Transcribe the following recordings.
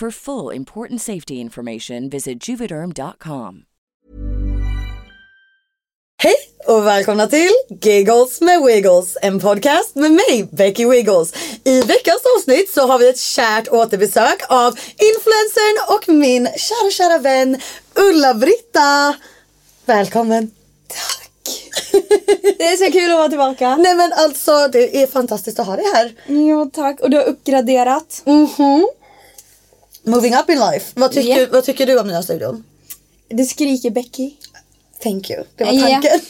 For full important safety information, visit juvederm.com. Hej och välkomna till Giggles med Wiggles, en podcast med mig, Becky Wiggles. I veckans avsnitt så har vi ett kärt återbesök av influencern och min kära, kära vän Ulla-Britta. Välkommen. Tack. Det är så kul att vara tillbaka. Nej men alltså det är fantastiskt att ha dig här. Jo tack. Och du har uppgraderat. Mhm. Moving up in life. Vad tycker, Ja. vad tycker du om nya studion? Det skriker Becky. Thank you. Det var tanken.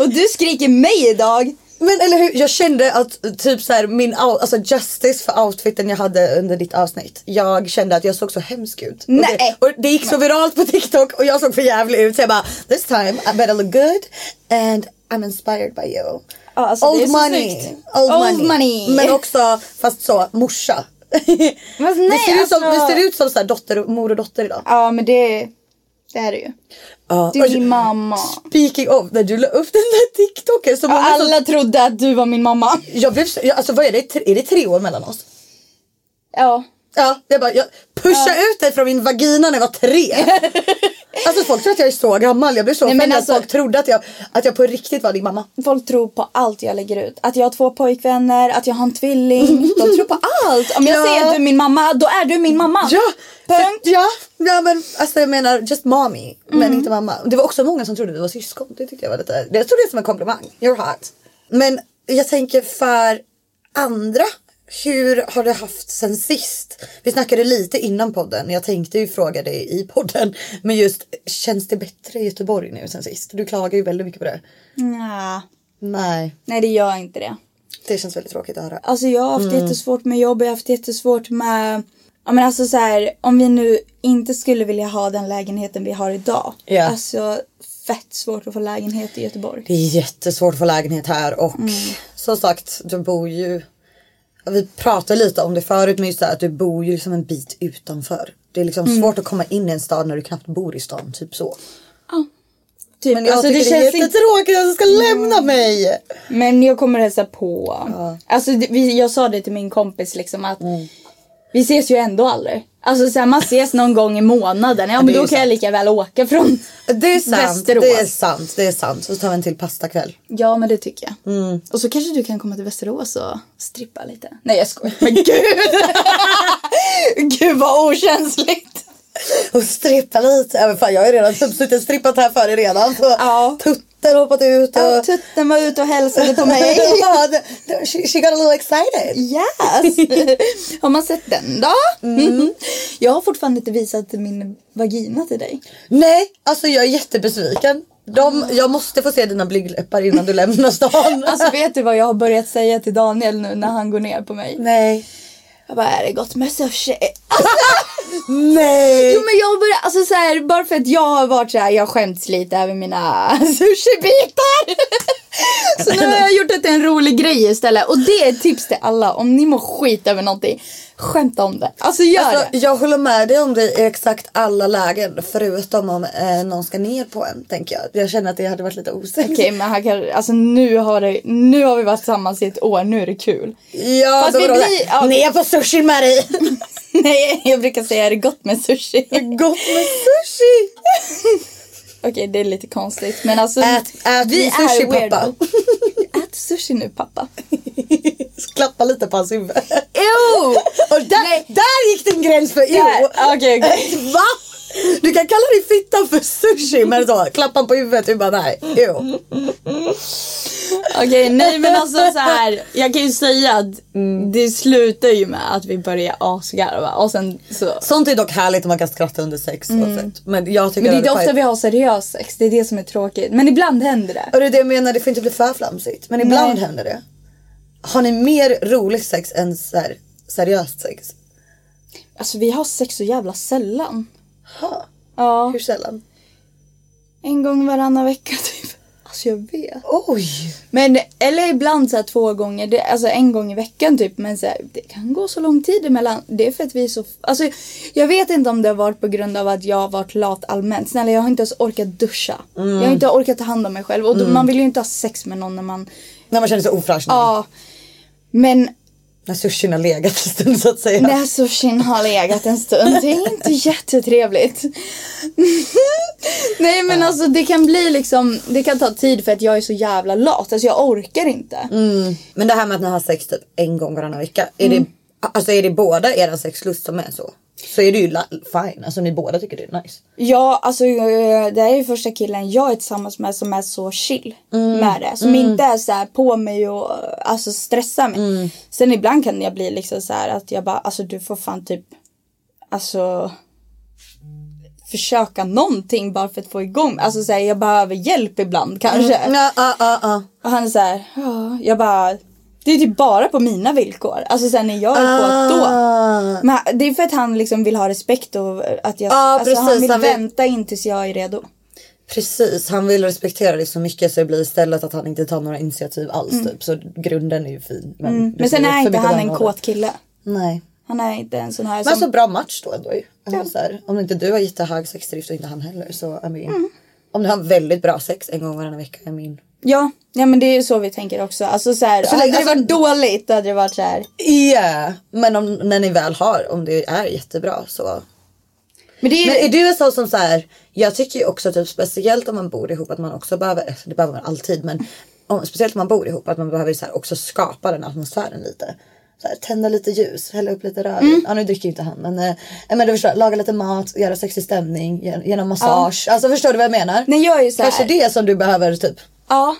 Och du skriker mig idag. Men eller hur, jag kände att typ så här, min alltså justice för outfiten jag hade under ditt avsnitt. Jag kände att jag såg så hemsk ut. Och Nej. det, och det gick så viralt på TikTok och jag såg för jävlig ut så jag bara this time I better look good and I'm inspired by you. Ja, alltså, old, money. old Old money. money. Men också fast så morsa. Fast det, nej, ser ut som, alltså- det ser ut som så här, dotter, mor och dotter idag. Ja men det, det är det ju. Ja. Du är min mamma. Speaking of, när du la upp den där TikToken så Och många som alla trodde att du var min mamma. Jag blev alltså vad är det, är det tre år mellan oss? Ja. Ja, det är bara, jag pushade ut dig från min vagina när jag var tre. alltså folk tror att jag är så gammal. Jag blev så Nej, men alltså- att folk trodde att jag, att jag på riktigt var din mamma. Folk tror på allt jag lägger ut. Att jag har två pojkvänner, att jag har en tvilling. De tror på allt. Om jag Ja. säger att du är min mamma, då är du min mamma. Ja! Punkt. Ja, ja men alltså jag menar just mommy men Mm. inte mamma. Det var också många som trodde vi var syskon. Det tyckte jag var lite, jag trodde det som en komplimang. You're hot. Men jag tänker för andra. Hur har du haft sen sist? Vi snackade lite innan podden. Jag tänkte ju fråga dig i podden. Men just känns det bättre i Göteborg nu sen sist? Du klagar ju väldigt mycket på det. Nja. Nej, Nej det gör inte det. det känns väldigt tråkigt att höra. Alltså jag har haft Mm. jättesvårt med jobb, jag har haft jättesvårt med Ja men alltså så här, om vi nu inte skulle vilja ha den lägenheten vi har idag. Ja. Alltså fett svårt att få lägenhet i Göteborg. Det är jättesvårt att få lägenhet här och Mm. som sagt du bor ju Vi pratade lite om det förut men just det här att du bor ju liksom en bit utanför. Det är liksom Mm. svårt att komma in i en stad när du knappt bor i stan, typ så. Typ, Men jag alltså, tycker det, är jättetråkigt att du ska lämna mig. Men jag kommer hälsa på. Alltså det, vi, jag sa det till min kompis liksom att Mm. vi ses ju ändå aldrig. Alltså så här, man ses någon gång i månaden. Ja men då kan jag sant. lika väl åka från Det är sant, Västerås. det är sant, det är sant. Så tar vi en till pastakväll. Ja men det tycker jag. Mm. Och så kanske du kan komma till Västerås och strippa lite. Nej jag skojar. Men gud! gud vad okänsligt. Och strippa lite. Men fan, jag har ju redan typ suttit och strippat här för dig redan. Så Ja. Tutten hoppat ut och... Ja, tutten var ute och hälsade på mig. ja, she, she got a little excited. Yes! Har man sett den då? Mm. Jag har fortfarande inte visat min vagina till dig. Nej, alltså jag är jättebesviken. De, jag måste få se dina blygdläppar innan du lämnar stan. Alltså vet du vad jag har börjat säga till Daniel nu när han går ner på mig? Nej. Jag bara, är det gott med sushi? Nej! Jo men jag börjar, alltså så här, bara för att jag har varit så här, jag skämts lite över mina sushibitar. Så nu har jag gjort det till en rolig grej istället. Och det är ett tips till alla. Om ni mår skit över någonting, skämta om det. Alltså gör Alltså, det. jag håller med dig om det i exakt alla lägen. Förutom om eh, någon ska ner på en tänker jag. Jag känner att det hade varit lite osexigt. Okej men han kan, alltså nu har, det, nu har vi varit tillsammans i ett år, nu är det kul. Ja, Fast då vi blir- ja. Ner på sushi dig. Nej jag brukar säga är det gott med sushi. Gott med sushi. Okej det är lite konstigt men alltså. Ät, ät vi sushi är weirdo. pappa. Ät sushi nu pappa. Klappa lite på hans huvud. Ew! Och där, där gick din gräns för ew. Okej okej. Va? Du kan kalla dig fitta för sushi men så klappa på huvudet du bara nej. Ew. Okej nej men alltså så här. Jag kan ju säga att det slutar ju med att vi börjar asgarva och sen så. Sånt är dock härligt om man kan skratta under sex oavsett. Men jag tycker Mm. Men det är är ofta vi har seriös sex, det är det som är tråkigt. Men ibland händer det. Och det är det jag menar, det får inte bli för flamsigt. Men ibland Nej. händer det. Har ni mer roligt sex än så här, seriöst sex? Alltså vi har sex så jävla sällan. Ha. Ja. Hur sällan? En gång varannan vecka typ. Alltså jag vet. Oj! Men eller ibland så här två gånger, det, alltså en gång i veckan typ. Men så här, det kan gå så lång tid emellan. Det är för att vi är så, alltså jag vet inte om det har varit på grund av att jag har varit lat allmänt. Snälla jag har inte ens orkat duscha. Jag har inte orkat ta hand om mig själv. Och då, man vill ju inte ha sex med någon när man, När man känner sig ofräsch. ja. Men När sushin har legat en stund så att säga. när sushin har legat en stund, det är inte jättetrevligt. Nej men alltså det kan bli liksom, det kan ta tid för att jag är så jävla lat. Alltså jag orkar inte. Men det här med att ni har sex typ en gång varannan vecka. Är, Mm. det, alltså är det båda era sexlust som är så? Så är det ju fine. Alltså ni båda tycker det är nice. Ja, alltså eh, det är ju första killen jag är tillsammans med som är så chill med det. Som inte är så här på mig och eh, alltså stressar mig. Sen ibland kan jag bli liksom så här att jag bara, alltså du får fan typ, alltså försöka någonting bara för att få igång. Alltså så här, jag behöver hjälp ibland kanske. Ja, ja, ja, ja. Och han är så här, ja, jag bara, det är typ bara på mina villkor. Alltså sen när jag är kåt då. Ah. Men det är för att han liksom vill ha respekt och att jag, Ja, alltså han precis, vill han vill- vänta in tills jag är redo. Precis, han vill respektera dig så mycket så det blir istället att han inte tar några initiativ alls typ. Så grunden är ju fin. Men, Mm. Men sen är inte han en kåt kille. Nej. Han är inte en sån här Men som... alltså bra match då ändå ju. Alltså, så här, om inte du har jättehög sexdrift och inte han heller så I mean, Mm. Om du har väldigt bra sex en gång varannan vecka I mean. Ja, ja men det är ju så vi tänker också. Alltså så här, Så hade det alltså- varit dåligt då hade det varit så här. Ja, men om, när ni väl har, om det är jättebra så. Men det är, Men är du en sån som så här, jag tycker ju också typ speciellt om man bor ihop att man också behöver, det behöver man alltid men om, speciellt om man bor ihop att man behöver så här också skapa den atmosfären lite. Så här, tända lite ljus, hälla upp lite rödvin. Mm. Ja nu dricker inte han men, eh, men du förstår, laga lite mat, göra sexig stämning, ge- genom massage. Alltså förstår du vad jag menar? Nej jag är ju så här. Kanske det som du behöver typ. Ja.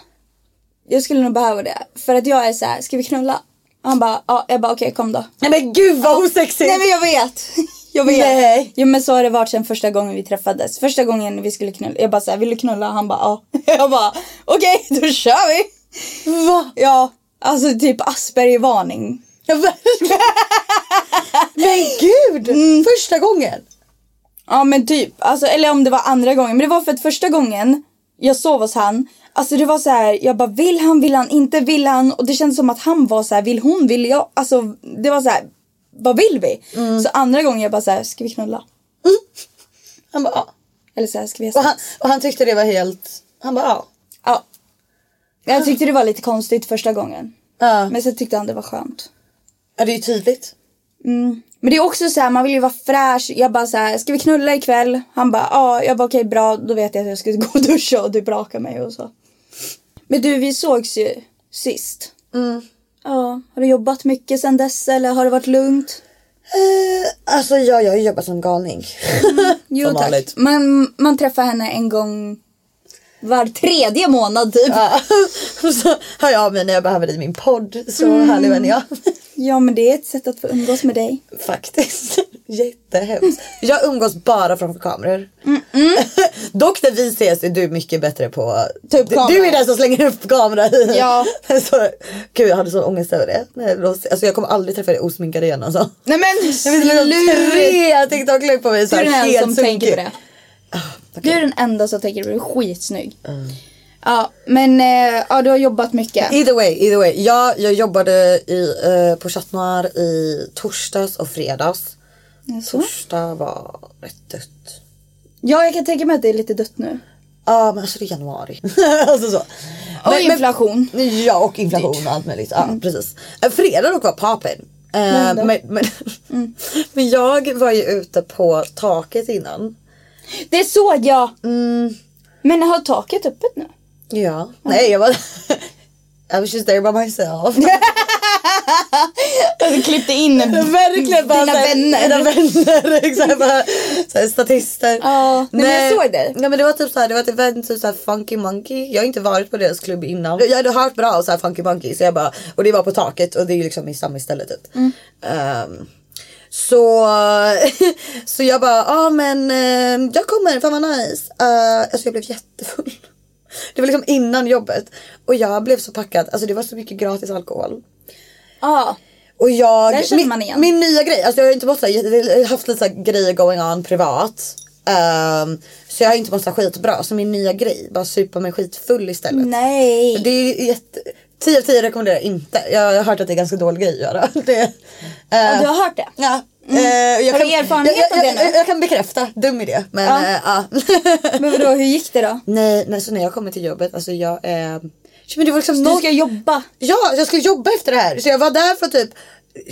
Jag skulle nog behöva det. För att jag är så här, ska vi knulla? Han bara, ja. Jag bara okej kom då. Nej men gud vad osexigt! Nej men jag vet. Jag vet. Nej. Jo men så har det varit sen första gången vi träffades. Första gången vi skulle knulla. Jag bara såhär, vill du knulla? Han bara ja. Jag bara okej då kör vi. Va? Ja. Alltså typ Asperger-varning. men gud! Mm. Första gången. Ja men typ. Alltså, eller om det var andra gången. Men det var för att första gången jag sov hos han. Alltså det var så här, jag bara vill han, vill han, inte vill han. Och det kändes som att han var så här, vill hon, vill jag. Alltså det var så här, vad vill vi? Så andra gången jag bara så här, ska vi knulla? Han bara ja. Eller så här, ska vi ha Och han, och han tyckte det var helt, han bara ja. Ja. Jag tyckte det var lite konstigt första gången. Ja. Men sen tyckte han det var skönt. Ja det är ju tydligt. Men det är också så här, man vill ju vara fräsch. Jag bara så här, ska vi knulla ikväll? Han bara, ja. Jag bara, okej bra. Då vet jag att jag ska gå och duscha och typ raka mig och så. Men du, vi sågs ju sist. Ja, har du jobbat mycket sen dess eller har det varit lugnt? Eh, alltså ja, jag har jobbat som galning. Jo Som tack. vanligt. Man, man träffar henne en gång var tredje månad typ. Ja. så hör jag av mig när jag behöver dig i min podd. Så härlig vän jag. Ja men det är ett sätt att få umgås med dig. Faktiskt. Jättehemskt. Jag umgås bara framför kameror. Dock när vi ses är du mycket bättre på... Upp du, du är den som slänger upp kamera. Ja. så, gud jag hade sån ångest över det. Alltså jag kommer aldrig träffa dig osminkad igen alltså. Nej men Jag vet inte, tre TikTok-klipp på mig så Du är här, den som tänker på det. Du är den enda som tänker det. Du är skitsnygg. Ja, men eh, ja, du har jobbat mycket. Either way, either way. Ja, jag jobbade i, eh, på Chat Noir i torsdags och fredags. Jaså? Torsdag var rätt dött. Ja, jag kan tänka mig att det är lite dött nu. Ja men alltså det är januari. alltså så. Och inflation. Men, ja och inflation och allt möjligt. Ja precis. Eh, Fredag dock var papen. Eh, men, men, men jag var ju ute på taket innan. Det såg jag! Men har taket öppet nu? Ja. Nej jag var I was just there by myself. Du klippte in Verkligen bara dina såhär, vänner. Mina vänner. Exakt, bara, såhär, statister. Ja, nej, men jag såg det. Ja men det var typ såhär, det var ett event typ såhär Funky Monkey. Jag har inte varit på deras klubb innan. Jag hade hört bra om såhär Funky Monkey så jag bara, och det var på taket och det är ju liksom i samma ställe typ. Mm. Ehm, så, så jag bara, ja ah, men eh, jag kommer, fan vad nice. Uh, alltså jag blev jättefull. Det var liksom innan jobbet. Och jag blev så packad, alltså det var så mycket gratis alkohol. Ja. Och jag, min, min nya grej, alltså jag har inte mått så här, haft lite så grejer going on privat. Ehm, så jag har inte mått så skitbra. Så min nya grej, bara supa mig skitfull istället. Nej. Det är jätte, 10 av 10 rekommenderar jag inte. Jag har hört att det är ganska dålig grej att göra. Det, Ja, eh, du har hört det? Ja. eh, jag Har du kan- erfarenhet jag, av det jag, nu? jag, jag kan bekräfta, dum idé. Men Ja. ja. ja. Men vadå, hur gick det då? nej, nej, så när jag kommer till jobbet, alltså jag är... men det var liksom Du noll- ska jobba. Ja, jag skulle jobba efter det här. Så jag var där för typ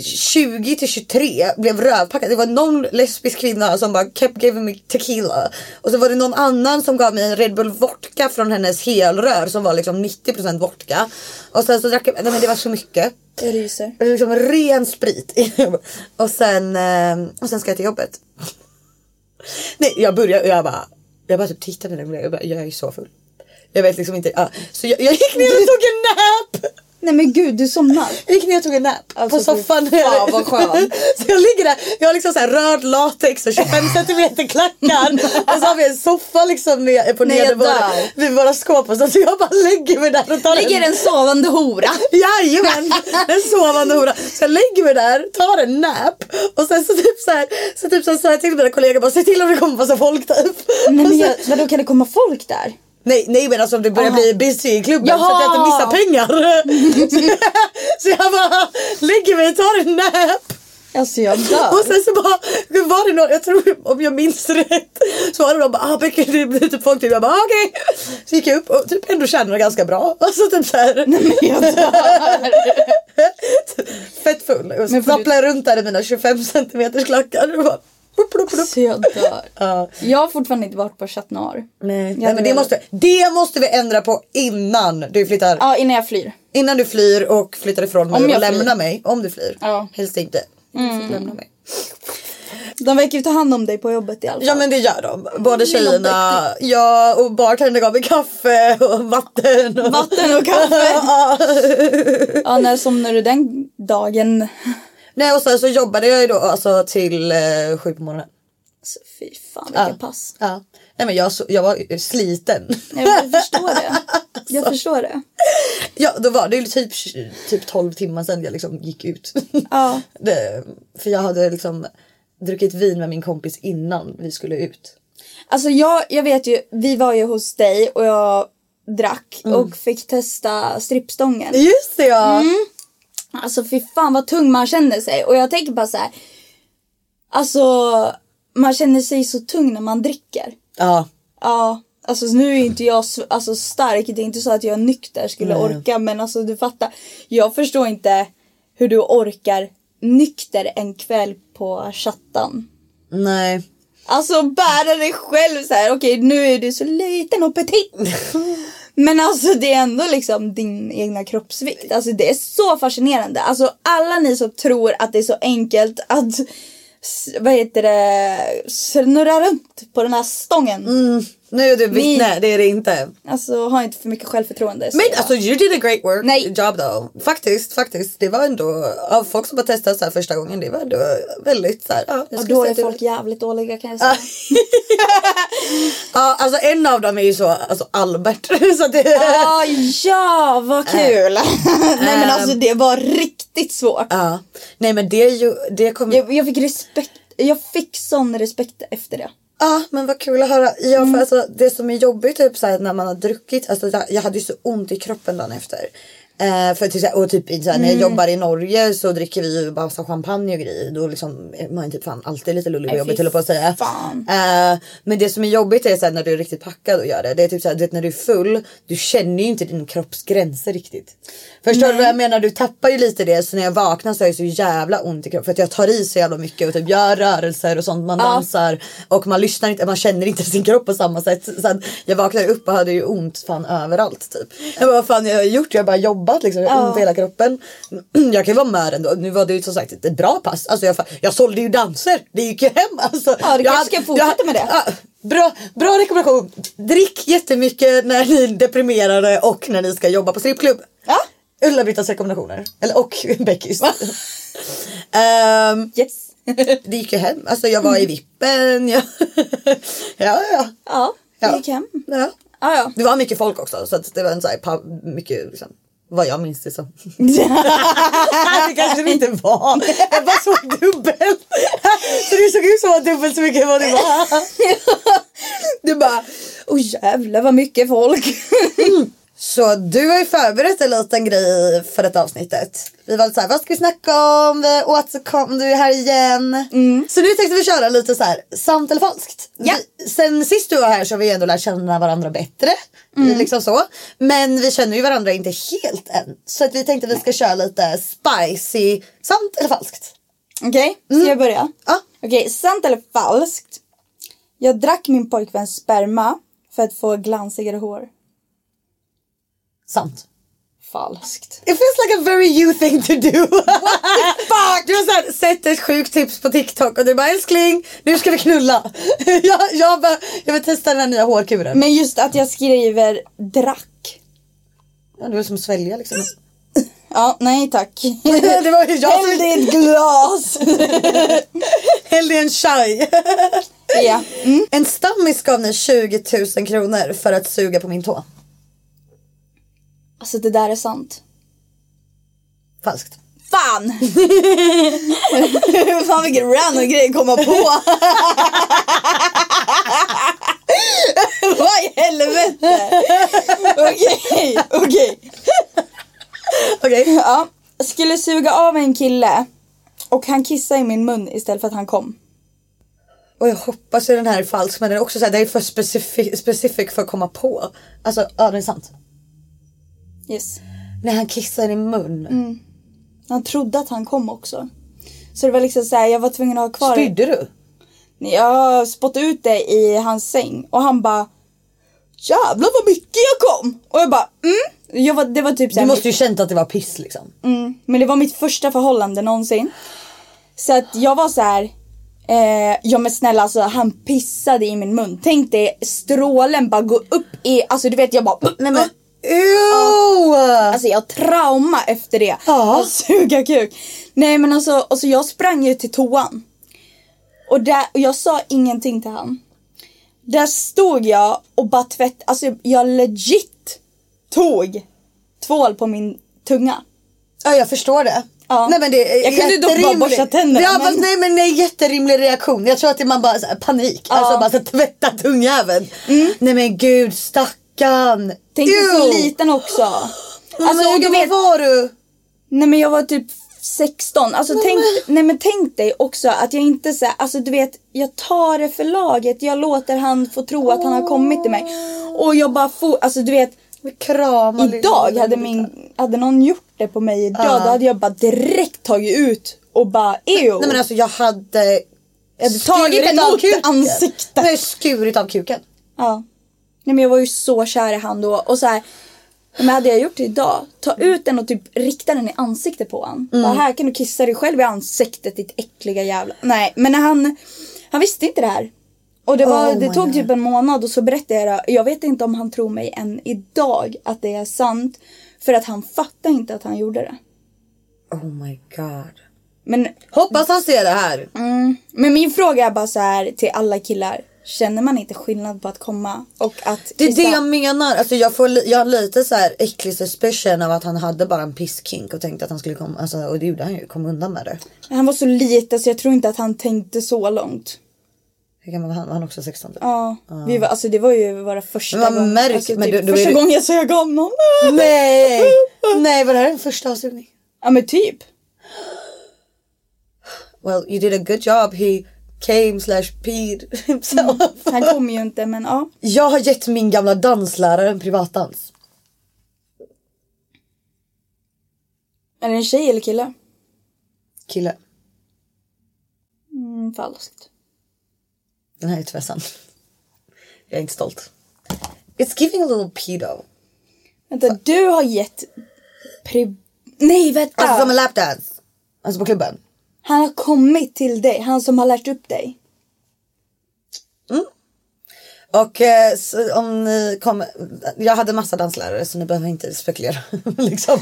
20 till 23, blev rövpackad. Det var någon lesbisk kvinna som bara kept giving me tequila. Och så var det någon annan som gav mig en Red Bull vodka från hennes helrör som var liksom 90% vodka. Och sen så drack jag, nej men det var så mycket. Jag ryser. Liksom ren sprit. och, sen, eh, och sen ska jag till jobbet. Nej jag började och jag bara, jag bara typ tittade på det jag bara, jag är så full. Jag vet liksom inte, ja. så jag, jag gick ner och tog en nap. Nej men gud, du somnar. Jag gick ner och tog en nap Alltså, på soffan. fan, vad skönt. så jag ligger där, jag har liksom så här röd latex och 25 centimeter klackar. och så har vi en soffa liksom ner, på dör. vid våra skåp. Och så, så jag bara lägger mig där och tar Ligger en sovande hora. Jajamän, en sovande hora. Så jag lägger mig där, tar en nap och sen så typ så här, så typ så sa jag till mina kollegor bara se till om det kommer massa folk typ. Nej men jag, vadå kan det komma folk där? Nej, nej men alltså om det börjar Aha. bli busy i klubben så Jaha. att jag inte missar pengar. så jag bara lägger mig och tar en nap. Alltså jag dör. Och sen så bara var det någon, jag tror om jag minns rätt. Så var det någon bara ah det blir typ folk till. Jag bara ah, okej. Så gick jag upp och typ ändå kände det ganska bra. Alltså typ såhär. Fett full. Och så Men du- jag runt där i mina 25 centimeters klackar. Och bara, plupp, plupp, plupp. Så jag dör. Ja. Jag har fortfarande inte varit på Chat Noir. Nej, nej men det måste, det måste vi ändra på innan du flyttar. Ja, innan jag flyr. Innan du flyr och flyttar ifrån mig Om och jag lämnar flyr. mig. Om du flyr. Ja. Mm. Helst inte. Får lämna mig. De verkar ju ta hand om dig på jobbet i alla fall. Ja men det gör de. Både tjejerna, ja och bartendern gav mig kaffe och vatten. Och... Vatten och kaffe. ja. När somnar du den dagen? Nej och sen så jobbade jag ju då alltså till eh, sju på morgonen. Alltså, fy fan vilka Ja. pass. Ja. Nej men jag, så- jag var sliten. Nej, Jag förstår det. Jag förstår det. Ja då var det ju typ, typ 12 timmar sedan jag liksom gick ut. Ja. det, för jag hade liksom druckit vin med min kompis innan vi skulle ut. Alltså jag, jag vet ju, vi var ju hos dig och jag drack och fick testa strippstången. Just det ja! Alltså fy fan vad tung man känner sig. Och jag tänker bara så här. Alltså man känner sig så tung när man dricker. Ja. Ja, alltså nu är inte jag alltså, stark. Det är inte så att jag nykter skulle Nej. orka. Men alltså du fattar. Jag förstår inte hur du orkar nykter en kväll på chattan. Nej. Alltså bära dig själv så här. Okej nu är du så liten och petit. Men alltså det är ändå liksom din egna kroppsvikt. Alltså det är så fascinerande. Alltså alla ni som tror att det är så enkelt att vad heter det, snurra runt på den här stången. Mm. Nu är du vittne, Ni- det är det inte. Alltså ha inte för mycket självförtroende. Men jag. alltså you did a great work Nej. job though. Faktiskt, faktiskt. Det var ändå, av folk som har testat så här första gången, det var ändå väldigt så här, ja, skulle då är att det- folk jävligt dåliga kan jag säga. Ja, alltså en av dem är ju så, alltså Albert. så det, Ah, ja, vad kul! Nej men alltså det var riktigt svårt. ja. Nej men det är ju, det kommer, Jag, jag fick respekt, jag fick sån respekt efter det. Ja men vad kul att höra. Ja, för alltså, det som är jobbigt typ så här, när man har druckit. Alltså, jag- jag hade ju så ont i kroppen dagen efter. Eh, för till, här- och typ så här, när jag jobbar i Norge så dricker vi ju bara champagne och grejer. Då liksom är man typ fan alltid lite lullig på Nej, jobbet fy höll jag på att säga. Eh, men det som är jobbigt är så här, när du är riktigt packad och gör det. Det är typ så här, du vet, när du är full. Du känner ju inte din kropps gränser riktigt. Förstår du vad jag menar? Du tappar ju lite det. Så när jag vaknar så har jag så jävla ont i kroppen. För att jag tar i så jävla mycket och typ gör rörelser och sånt. Man dansar och man lyssnar inte. Man känner inte sin kropp på samma sätt. Så att jag vaknade upp och hade ju ont fan överallt typ. Jag bara vad fan jag har gjort? Jag bara jobbat liksom. Jag har ont i hela kroppen. Jag kan ju vara mör ändå. Nu var det ju som sagt ett bra pass. Alltså jag, jag sålde ju danser. Det gick ju hem alltså. Ja, du jag kanske ska fortsätta med det. Ja, Bra, bra rekommendation. Drick jättemycket när ni är deprimerade och när ni ska jobba på strippklubb. Ja. Ulla-Brittas rekommendationer. Eller och Beckys. Ehm, Yes. det gick ju hem. Alltså jag var i vippen. Jag... ja, ja. ja, det Ja. gick hem. ja. Ja, ja. Det var mycket folk också så det var en så här, mycket liksom, vad jag minns det som. det kanske det inte var. Jag bara såg dubbelt. Så det såg ut som att dubbelt så mycket vad det var. Du bara, åh jävlar vad mycket folk. Så du har ju förberett en liten grej för detta avsnittet. Vi var lite såhär, vad ska vi snacka om? Vi återkom, du är här igen. Så nu tänkte vi köra lite så här, sant eller falskt. Ja. Vi, sen sist du var här så har vi ändå lärt känna varandra bättre. Liksom så. Men vi känner ju varandra inte helt än. Så att vi tänkte att vi ska köra lite spicy, sant eller falskt. Okej, ska jag börja? Ja. Okej, sant eller falskt? Jag drack min pojkväns sperma för att få glansigare hår. Sant. Falskt. It feels like a very you thing to do. Fuck! Du har så här, sett ett sjukt tips på TikTok och du bara älskling, nu ska vi knulla. jag, jag, bara, jag vill testa den här nya hårkuren. Men just att jag skriver drack. Ja, det var som att svälja liksom. Ja, nej tack. det var jag Häll i ett glas. Hällde i en chai. ja. Mm. En stammis gav ni 20 000 kronor för att suga på min tå. Alltså det där är sant. Falskt. Fan! Fan vilken random grej att komma på. Vad i helvete? Okej, okej. Okej. Ja, skulle suga av en kille och han kissade i min mun istället för att han kom. Och jag hoppas att den här är falsk men den är också så här, det är för specific för att komma på. Alltså ja det är sant. Yes. När han kissar i mun. Han trodde att han kom också. Så det var liksom så här, jag var tvungen att ha kvar Spydde du? Jag spottade ut det i hans säng och han bara Jävlar vad mycket jag kom! Och jag bara mm. Jag var, det var typ Du såhär, måste ju känt att det var piss liksom. mm, Men det var mitt första förhållande någonsin. Så att jag var så här. Eh, ja men snälla alltså han pissade i min mun. Tänk dig strålen bara gå upp i, alltså du vet jag bara Nej men ew! Alltså jag har trauma efter det. Ja. Att suga kuk. Nej men alltså, alltså jag sprang ju till toan. Och, där, och jag sa ingenting till han. Där stod jag och bara tvätt, alltså jag legit tog tvål på min tunga. Ja jag förstår det. Ja. Nej, men det är Jag kunde dock bara borsta tänderna, Ja, men- fast, nej men nej jätterimlig reaktion. Jag tror att det man bara här, panik. Alltså bara så här, tvätta tungjäveln. Nej men gud stackarn. Tänk dig så liten också. Alltså, och hur du vet, var du? nej men jag var typ 16. Alltså tänk, nej men tänk dig också att jag inte så alltså du vet, jag tar det för laget. Jag låter han få tro att han har kommit till mig. Och jag bara får, alltså du vet, Krama idag lilla hade min, hade någon gjort det på mig idag då hade jag bara direkt tagit ut och bara ew. Nej men alltså jag hade jag hade tagit skurit den av mot kuken. ansiktet. Jag hade skurit av kuken. Ja. Nej men jag var ju så kär i han då och så här. Men hade jag gjort det idag, ta ut den och typ rikta den i ansiktet på han. Bara, här kan du kissa dig själv i ansiktet ditt äckliga jävla. Nej men när han, han visste inte det här. Och det, var, Oh det tog God. typ en månad och så berättade jag det. Jag vet inte om han tror mig än idag att det är sant. För att han fattar inte att han gjorde det. Oh my god. Men, Hoppas han ser det här. mm, men min fråga är bara så här till alla killar. Känner man inte skillnad på att komma och att Det är det jag menar. Alltså jag, får, jag har lite så här äcklig suspicion av att han hade bara en pisskink och tänkte att han skulle komma. Alltså, och det gjorde han ju. Kom undan med det. Han var så liten så jag tror inte att han tänkte så långt. Hur gammal var han? Var han också 16? Typ? Ja, vi var, alltså det var ju våra första Men gång- märker- alltså, men typ, då är första det- gången jag sög någon. Nej! Nej var det här en första avsugning? Ja men typ. Well you did a good job. He came slash peed himself. Han kom ju inte men ja. Jag har gett min gamla danslärare en privatdans. Är det en tjej eller kille? Kille. Mm, falskt. Den här är tyvärr sann. Jag är inte stolt. It's giving a little pedo. Vänta, du har gett pri... Nej vänta! Alltså som en lapdance. Alltså på klubben. Han har kommit till dig, han som har lärt upp dig. Och eh, om ni kommer, jag hade massa danslärare så ni behöver inte spekulera. liksom.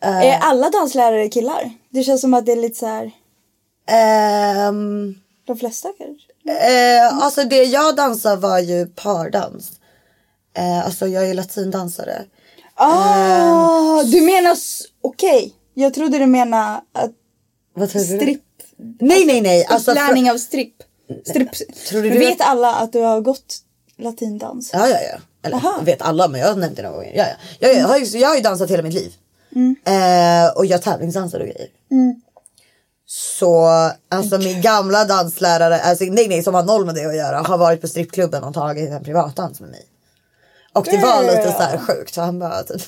Är alla danslärare killar? Det känns som att det är lite så här. Ehm, de flesta kanske? eh, alltså det jag dansar var ju pardans. Eh, alltså jag är latindansare. Ah, du menar, okej. Jag trodde du menade att Vad tror du? stripp, Nej nej nej. Alltså, upplärning av stripp. stripp. Tror du Men vet alla att du har gått latindans? Ja, ja, ja. Eller Aha. vet alla men jag har nämnt det några gånger. Ja, ja. Jag, jag, har ju, jag har ju dansat hela mitt liv. Mm. Eh, och jag tävlingsdansar och grejer. Så alltså min gamla danslärare, alltså, nej nej som har noll med det att göra, har varit på strippklubben och tagit en privatdans med mig. Och det var lite så här sjukt. Så han bara typ,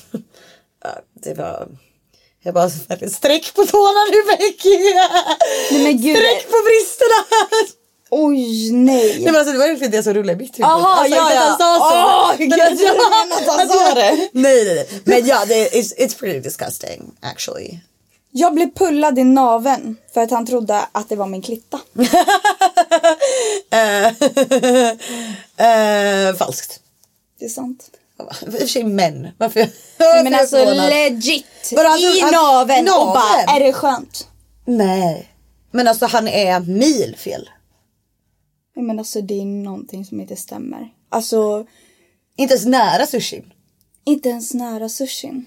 det var jag bara sträck på tårna nu Becky! Nej. Sträck på bristerna! Oj nej. Nej men alltså det var verkligen det som rullade i mitt huvud. Aha, alltså, ja, inte ja. Men gud, att jag menar att han sa det. Nej nej nej. Men ja, det, it's, it's pretty disgusting actually. Jag blev pullad i naven för att han trodde att det var min klitta. Eh, eh, falskt. Det är sant. I och för sig män. Varför? Nej, men alltså legit. Vadå, alltså, I naveln och bara, är det skönt? Nej. Men alltså han är mil fel. Nej, men alltså det är någonting som inte stämmer. Alltså, Inte ens nära sushin. inte ens nära sushin.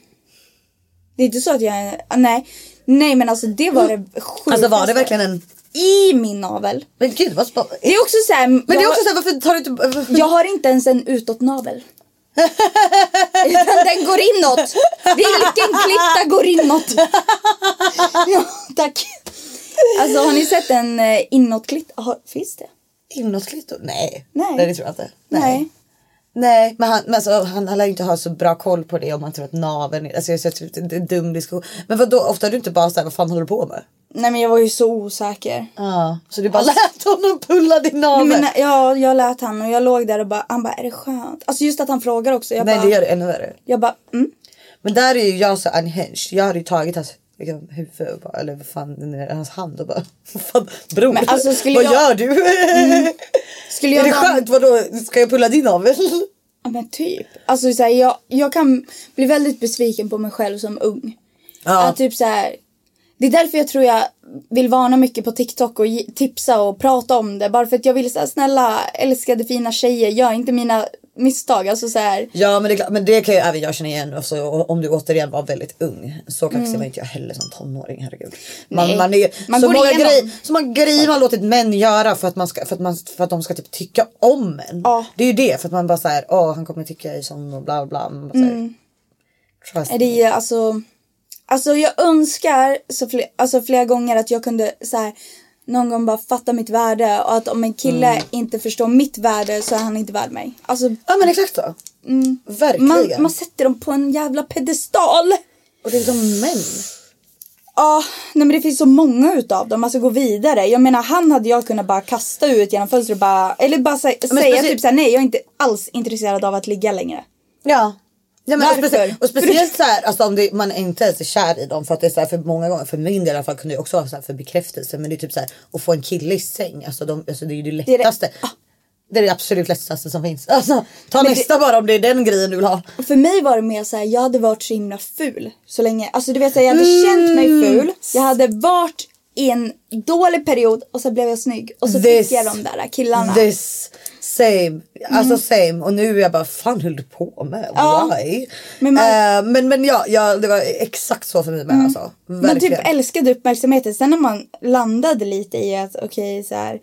Det är inte så att jag är, nej. Nej men alltså det var det sjukaste. Alltså var det verkligen en... I min navel. Men gud vad spännande. Det är också så här, Men det är också såhär varför tar du inte... Varför... jag har inte ens en utåtnavel. Utan den går inåt. Vilken klitta går inåt? ja, tack. Alltså har ni sett en eh, inåtklitta? Finns det? Inåtklittor? Nej. Nej. det tror jag inte. Nej. Nej, men han, men alltså, han, han lär ju inte ha så bra koll på det om man tror att naveln är... Alltså jag ser typ en dum diskussion. Men vad då ofta är du inte bara såhär, vad fan håller du på med? Nej men jag var ju så osäker. Ja. Så du bara lät honom pulla din navel? Men, ja, jag lät han och jag låg där och bara, han bara är det skönt? Alltså just att han frågar också. Jag Nej bara, det gör det ännu värre. jag bara mm. Men där är ju jag så unhinged. Jag hade ju tagit hans liksom, huvud bara, eller vad fan, den är hans hand och bara, vad fan bror, Men alltså, skulle vad jag- gör du? Skulle är jag det vara- skönt? Vadå, ska jag pulla din navel? Ja men typ. Alltså så här, jag, jag kan bli väldigt besviken på mig själv som ung. Ja. Att typ så här, det är därför jag tror jag vill varna mycket på TikTok och tipsa och prata om det. Bara för att jag vill säga snälla älskade fina tjejer, gör inte mina misstag. Alltså så här, Ja men det, är men det kan ju även jag känna igen alltså, om du återigen var väldigt ung. Så kaxig var inte jag heller som tonåring herregud. Man, Mm. Nej. man är, Man så, många grejer, så många grejer man låtit män göra för att, man ska, för att, man, för att de ska typ tycka om en. Ja. Det är ju det för att man bara såhär, åh han kommer tycka i sån och bla bla. Man bara, så här, trust är det alltså, alltså jag önskar så fler, alltså flera gånger att jag kunde så här, någon gång bara fatta mitt värde och att om en kille Mm. inte förstår mitt värde så är han inte värd mig. Alltså Ja men exakt så. Verkligen. man, man sätter dem på en jävla pedestal. Och det är som män. Ja, nej men det finns så många utav dem. Alltså gå vidare. Jag menar han hade jag kunnat bara kasta ut genom fönstret bara, eller bara sä- men säga typ såhär nej jag är inte alls intresserad av att ligga längre. Ja. Ja, men och, Varför? specie- och speciellt så här, alltså om det, man inte ens är kär i dem för att det är så här, för många gånger för min del i alla fall kunde det också vara så här för bekräftelse men det är typ så här att få en kille i säng alltså, de, alltså det är ju det är det- lättaste. Det är det absolut lättaste som finns. Alltså, ta Men nästa bara om det är den grejen du vill ha. För mig var det mer såhär, jag hade varit så himla ful så länge. Alltså du vet jag hade känt mig Mm. ful. Jag hade varit i en dålig period och så blev jag snygg. Och så This- fick jag de där killarna. This same, alltså same och nu är jag bara fan höll du på med? Ja. Why? Men man- Eh, men, men ja, ja, det var exakt så för mig med alltså. Man Verkligen. typ älskade uppmärksamheten. Sen när man landade lite i att okej så här.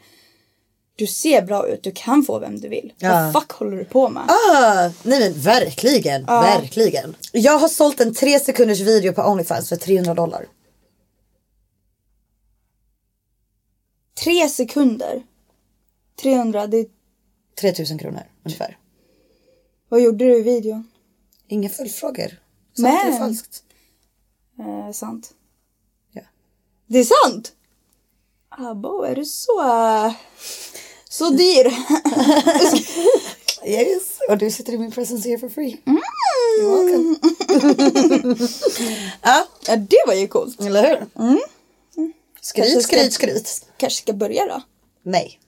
Du ser bra ut, du kan få vem du vill. Ja. Vad fuck håller du på med? Ah, nej men verkligen, verkligen. Jag har sålt en tre sekunders video på Onlyfans för 300 dollar. Tre sekunder. 300, det, 3000 kronor ungefär. vad gjorde du i videon? Inga följdfrågor. Sant Men- eller falskt? Eh, sant. Ja. Det är sant? Abo, är du så... eh, Så dyr? Yes, och du sitter i min presence here for free. Mm. You're welcome. ja, ja, det var ju coolt. eller hur? Skryt, ska- skryt, skryt. Kanske ska börja då? Nej.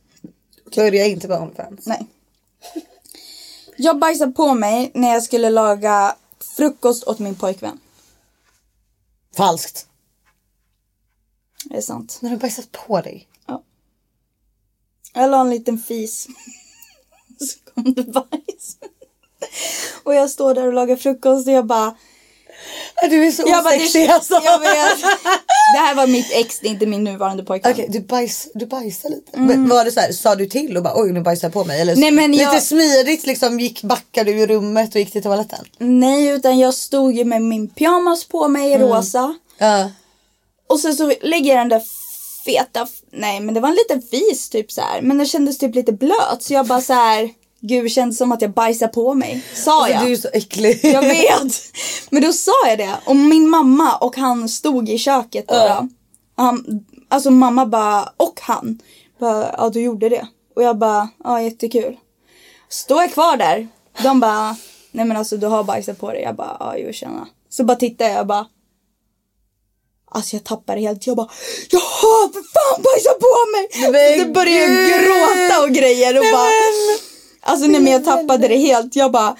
Börja inte på Onlyfans. Nej. Jag bajsade på mig när jag skulle laga frukost åt min pojkvän. Falskt. Det är sant. När du bajsat på dig. Jag la en liten fis. Så kom det bajs. Och jag står där och lagar frukost och jag bara... Du är så Jag bara osexig det, alltså. jag vet. Det här var mitt ex, det är inte min nuvarande pojkvän. Okej, du, bajs, du bajsar lite. Men var det så här, sa du till och bara oj nu bajsar jag på mig? Eller Mm. Nej, men lite jag- smidigt liksom gick, backade du i rummet och gick till toaletten? Nej, utan jag stod ju med min pyjamas på mig i rosa. Ja. Och sen så lägger jag den där feta, nej men det var en liten fis typ så här. Men den kändes typ lite blöt så jag bara så här. Gud det kändes som att jag bajsar på mig. Sa jag. Alltså, du är så äcklig. Jag vet. Men då sa jag det. Och min mamma och han stod i köket då. då. Han, alltså mamma bara, och han. Bara, ja du gjorde det. Och jag bara, ja jättekul. Står jag kvar där. De bara, nej men alltså du har bajsat på dig. Jag bara, ja jo tjena. Så bara tittar jag bara. Alltså jag tappar det helt. Jag bara, jag har för fan bajsat på mig. Men Så började jag gråta och grejer och bara. Alltså nej men jag tappade det helt. Jag bara,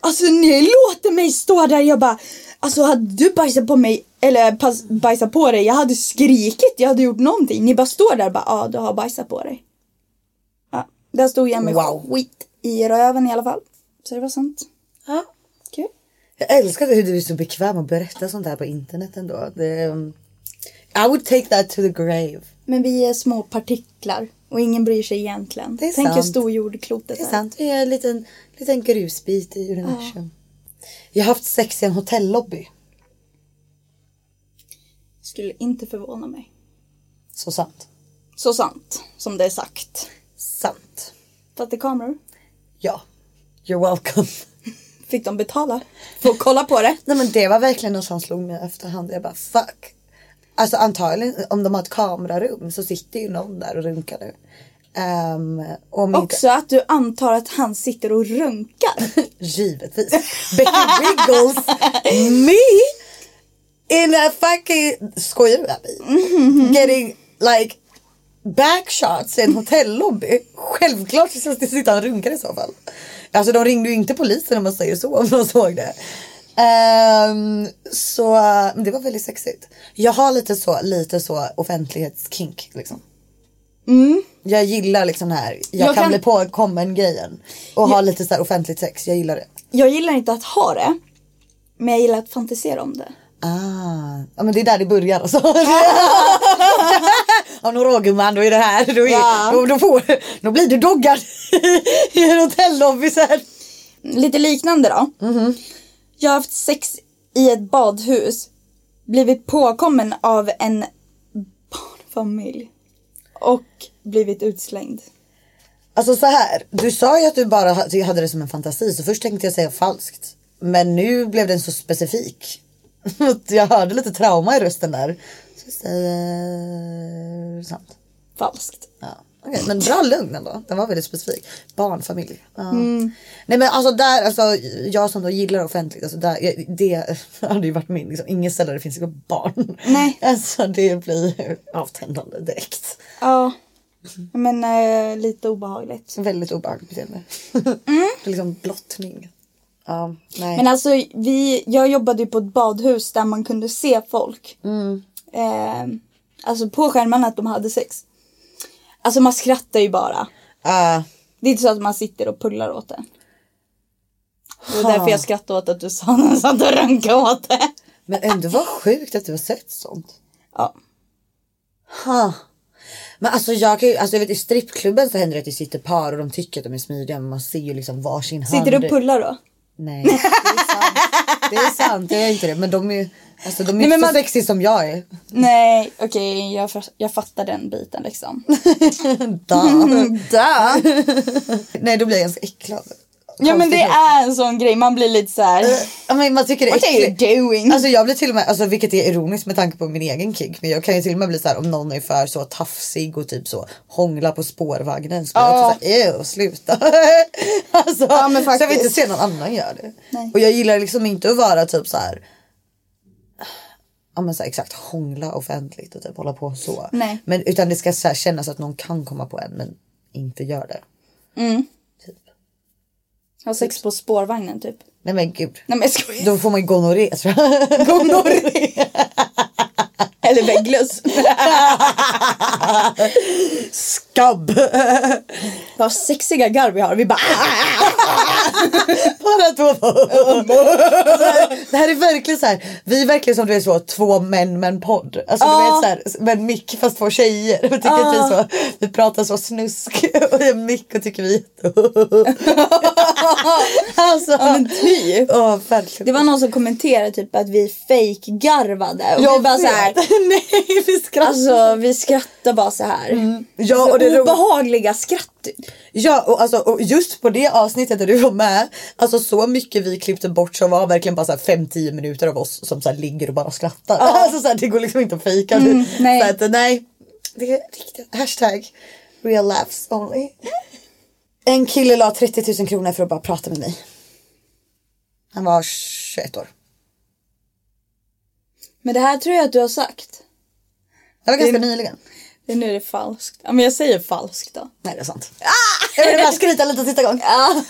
alltså ni låter mig stå där. Jag bara, alltså hade du bajsat på mig eller pass, bajsat på dig. Jag hade skrikit, jag hade gjort någonting. Ni bara står där och bara, ja du har bajsat på dig. Ja, där stod jag med Wow. skit i röven i alla fall. Så det var sant. Ja. Kul. Jag älskar hur du är så bekväm att berätta sånt här på internet ändå. Det, um, I would take that to the grave. Men vi är små partiklar och ingen bryr sig egentligen. Det är Tänk hur sant. stor jordklotet Det är är. sant, vi är en liten, liten grusbit i universum. Jag har haft sex i en hotellobby. Skulle inte förvåna mig. Så sant. Så sant som det är sagt. Sant. Satt det kameror? Ja. You're welcome. Fick de betala för att kolla på det? Nej men det var verkligen något som slog mig efterhand. Jag bara fuck. Alltså antagligen om de har ett kamerarum så sitter ju någon där och runkar nu. Um, om inte, Också att du antar att han sitter och runkar. givetvis. Becky Wiggles, me in a fucking, skojar du med mig? Getting like backshots i en hotellobby. Självklart så sitter han och runkar i så fall. Alltså de ringde ju inte polisen om man säger så om de såg det. Ehm, så men det var väldigt sexigt. Jag har lite så, lite så offentlighetskink liksom. Jag gillar liksom det här, jag, Jag kan, kan- bli påkommen grejen. Och ha lite så här offentligt sex, jag gillar det. Jag gillar inte att ha det. Men jag gillar att fantisera om det. Ah, ja men det är där det börjar alltså. Om några år gumman, då är det här. Då, är, Ja. då, då, får, då blir du doggad i en hotellobby sen. Lite liknande då. Jag har haft sex i ett badhus. Blivit påkommen av en barnfamilj. Och blivit utslängd. Alltså så här, du sa ju att du bara hade det som en fantasi så först tänkte jag säga falskt. Men nu blev den så specifik. Jag hörde lite trauma i rösten där. Så jag säger sant. Falskt. Ja. Okej, men bra lugn ändå. Den var väldigt specifik. Barnfamilj. Ja. Nej men alltså där, alltså jag som då gillar offentligt, alltså där, jag- det hade ju varit min, liksom, ingen ställe där det finns några barn. Nej. Alltså det blir avtändande direkt. Ja. Men eh, lite obehagligt. Väldigt obehagligt beteende. Det är liksom blottning. Ja, nej. Men alltså vi, jag jobbade ju på ett badhus där man kunde se folk. Eh, alltså på skärmarna att de hade sex. Alltså man skrattar ju bara. Ah, Det är inte så att man sitter och pullar åt det. Det var därför jag skrattade åt att du sa att satt och runkade åt det. men ändå var sjukt att du har sett sånt. Ja. Ha. Men alltså jag kan ju, alltså jag vet i strippklubben så händer det att det sitter par och de tycker att de är smidiga men man ser ju liksom varsin hand. Sitter du och pullar då? Nej, sant. Det är sant, jag är inte det. Men de är alltså, de är Nej, inte så man- sexiga som jag är. Nej, okej jag, för- jag fattar den biten liksom. Da. Da. Nej då blir jag ganska äcklad. Ja men det är en sån grej, man blir lite så här. Ja, men man tycker det är What are you äckligt. doing? Alltså jag blir till och med, alltså, vilket är ironiskt med tanke på min egen kick. Men jag kan ju till och med bli så här om någon är för så tafsig och typ så hångla på spårvagnen. Så blir jag också såhär, sluta. alltså, Ja, men Så jag vill faktiskt. inte se någon annan göra det. Nej. Och jag gillar liksom inte att vara typ så här. Ja men så här, exakt hångla offentligt och typ hålla på så. Nej. Men utan det ska så här, kännas att någon kan komma på en men inte gör det. Typ. Ha sex på spårvagnen typ. Nej men gud. Nej men jag skojar. Då får man ju gonorré tror jag. Gonorré. Eller vägglöss. Skabb! Vad sexiga garv vi har. Vi bara Bara två. det här är verkligen så här. Vi är verkligen som du vet så två män med en podd. Alltså du vet så här med en mick fast två tjejer. Och tycker att vi, är så, vi pratar så snusk och är en mick och tycker vi är alltså. Ja men typ. Verkligen. Det var någon som kommenterade typ att vi fake-garvade. Och Jag vi bara så här. Nej vi skrattar. Alltså vi skrattar bara så här. Ja, och det. Obehagliga skratt typ. Ja och, alltså, och just på det avsnittet där du var med. Alltså så mycket vi klippte bort som var verkligen bara 5-10 minuter av oss som så här, ligger och bara skrattar. Alltså så här, det går liksom inte att fejka. nej. Så att, nej. Det är riktigt. Hashtag real laughs only. En kille la 30 000 kronor för att bara prata med mig. Han var 21 år. Men det här tror jag att du har sagt. Det var ganska Det- nyligen. Det nu är det falskt. Ja men jag säger falskt då. Nej det är sant. Jag ville bara skryta lite sista gången.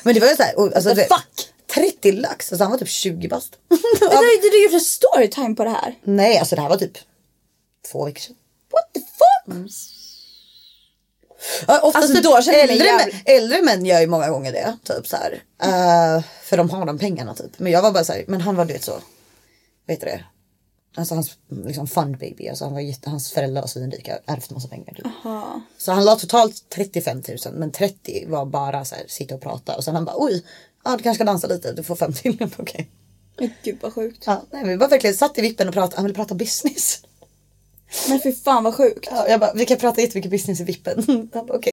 Men det var ju såhär. Alltså, vet, fuck? 30 lax. Alltså han var typ 20 bast. Vänta, har du en storytime på det här? Nej alltså det här var typ två veckor sedan. What the fuck? Ja, oftast Alltså, typ då känner äldre, jävligt- män, äldre män gör ju många gånger det. Typ så här. Eh, för de har de pengarna typ. Men jag var bara så här, men han var du vet så. Vet du det? Alltså hans liksom fund baby. Alltså han var jätte, hans föräldrar var svinrika. Ärvt massa pengar. Typ. Så han la totalt 35 000. Men 30 var bara så här sitta och prata. Och sen han bara oj. Ja du kanske ska dansa lite. Du får 5 till. Okej. Men gud vad sjukt. Ja, nej, vi var verkligen satt i vippen och pratade. Han ville prata business. Men fy fan vad sjukt. Ja, jag bara, vi kan prata jättemycket business i vippen. Han bara, okej.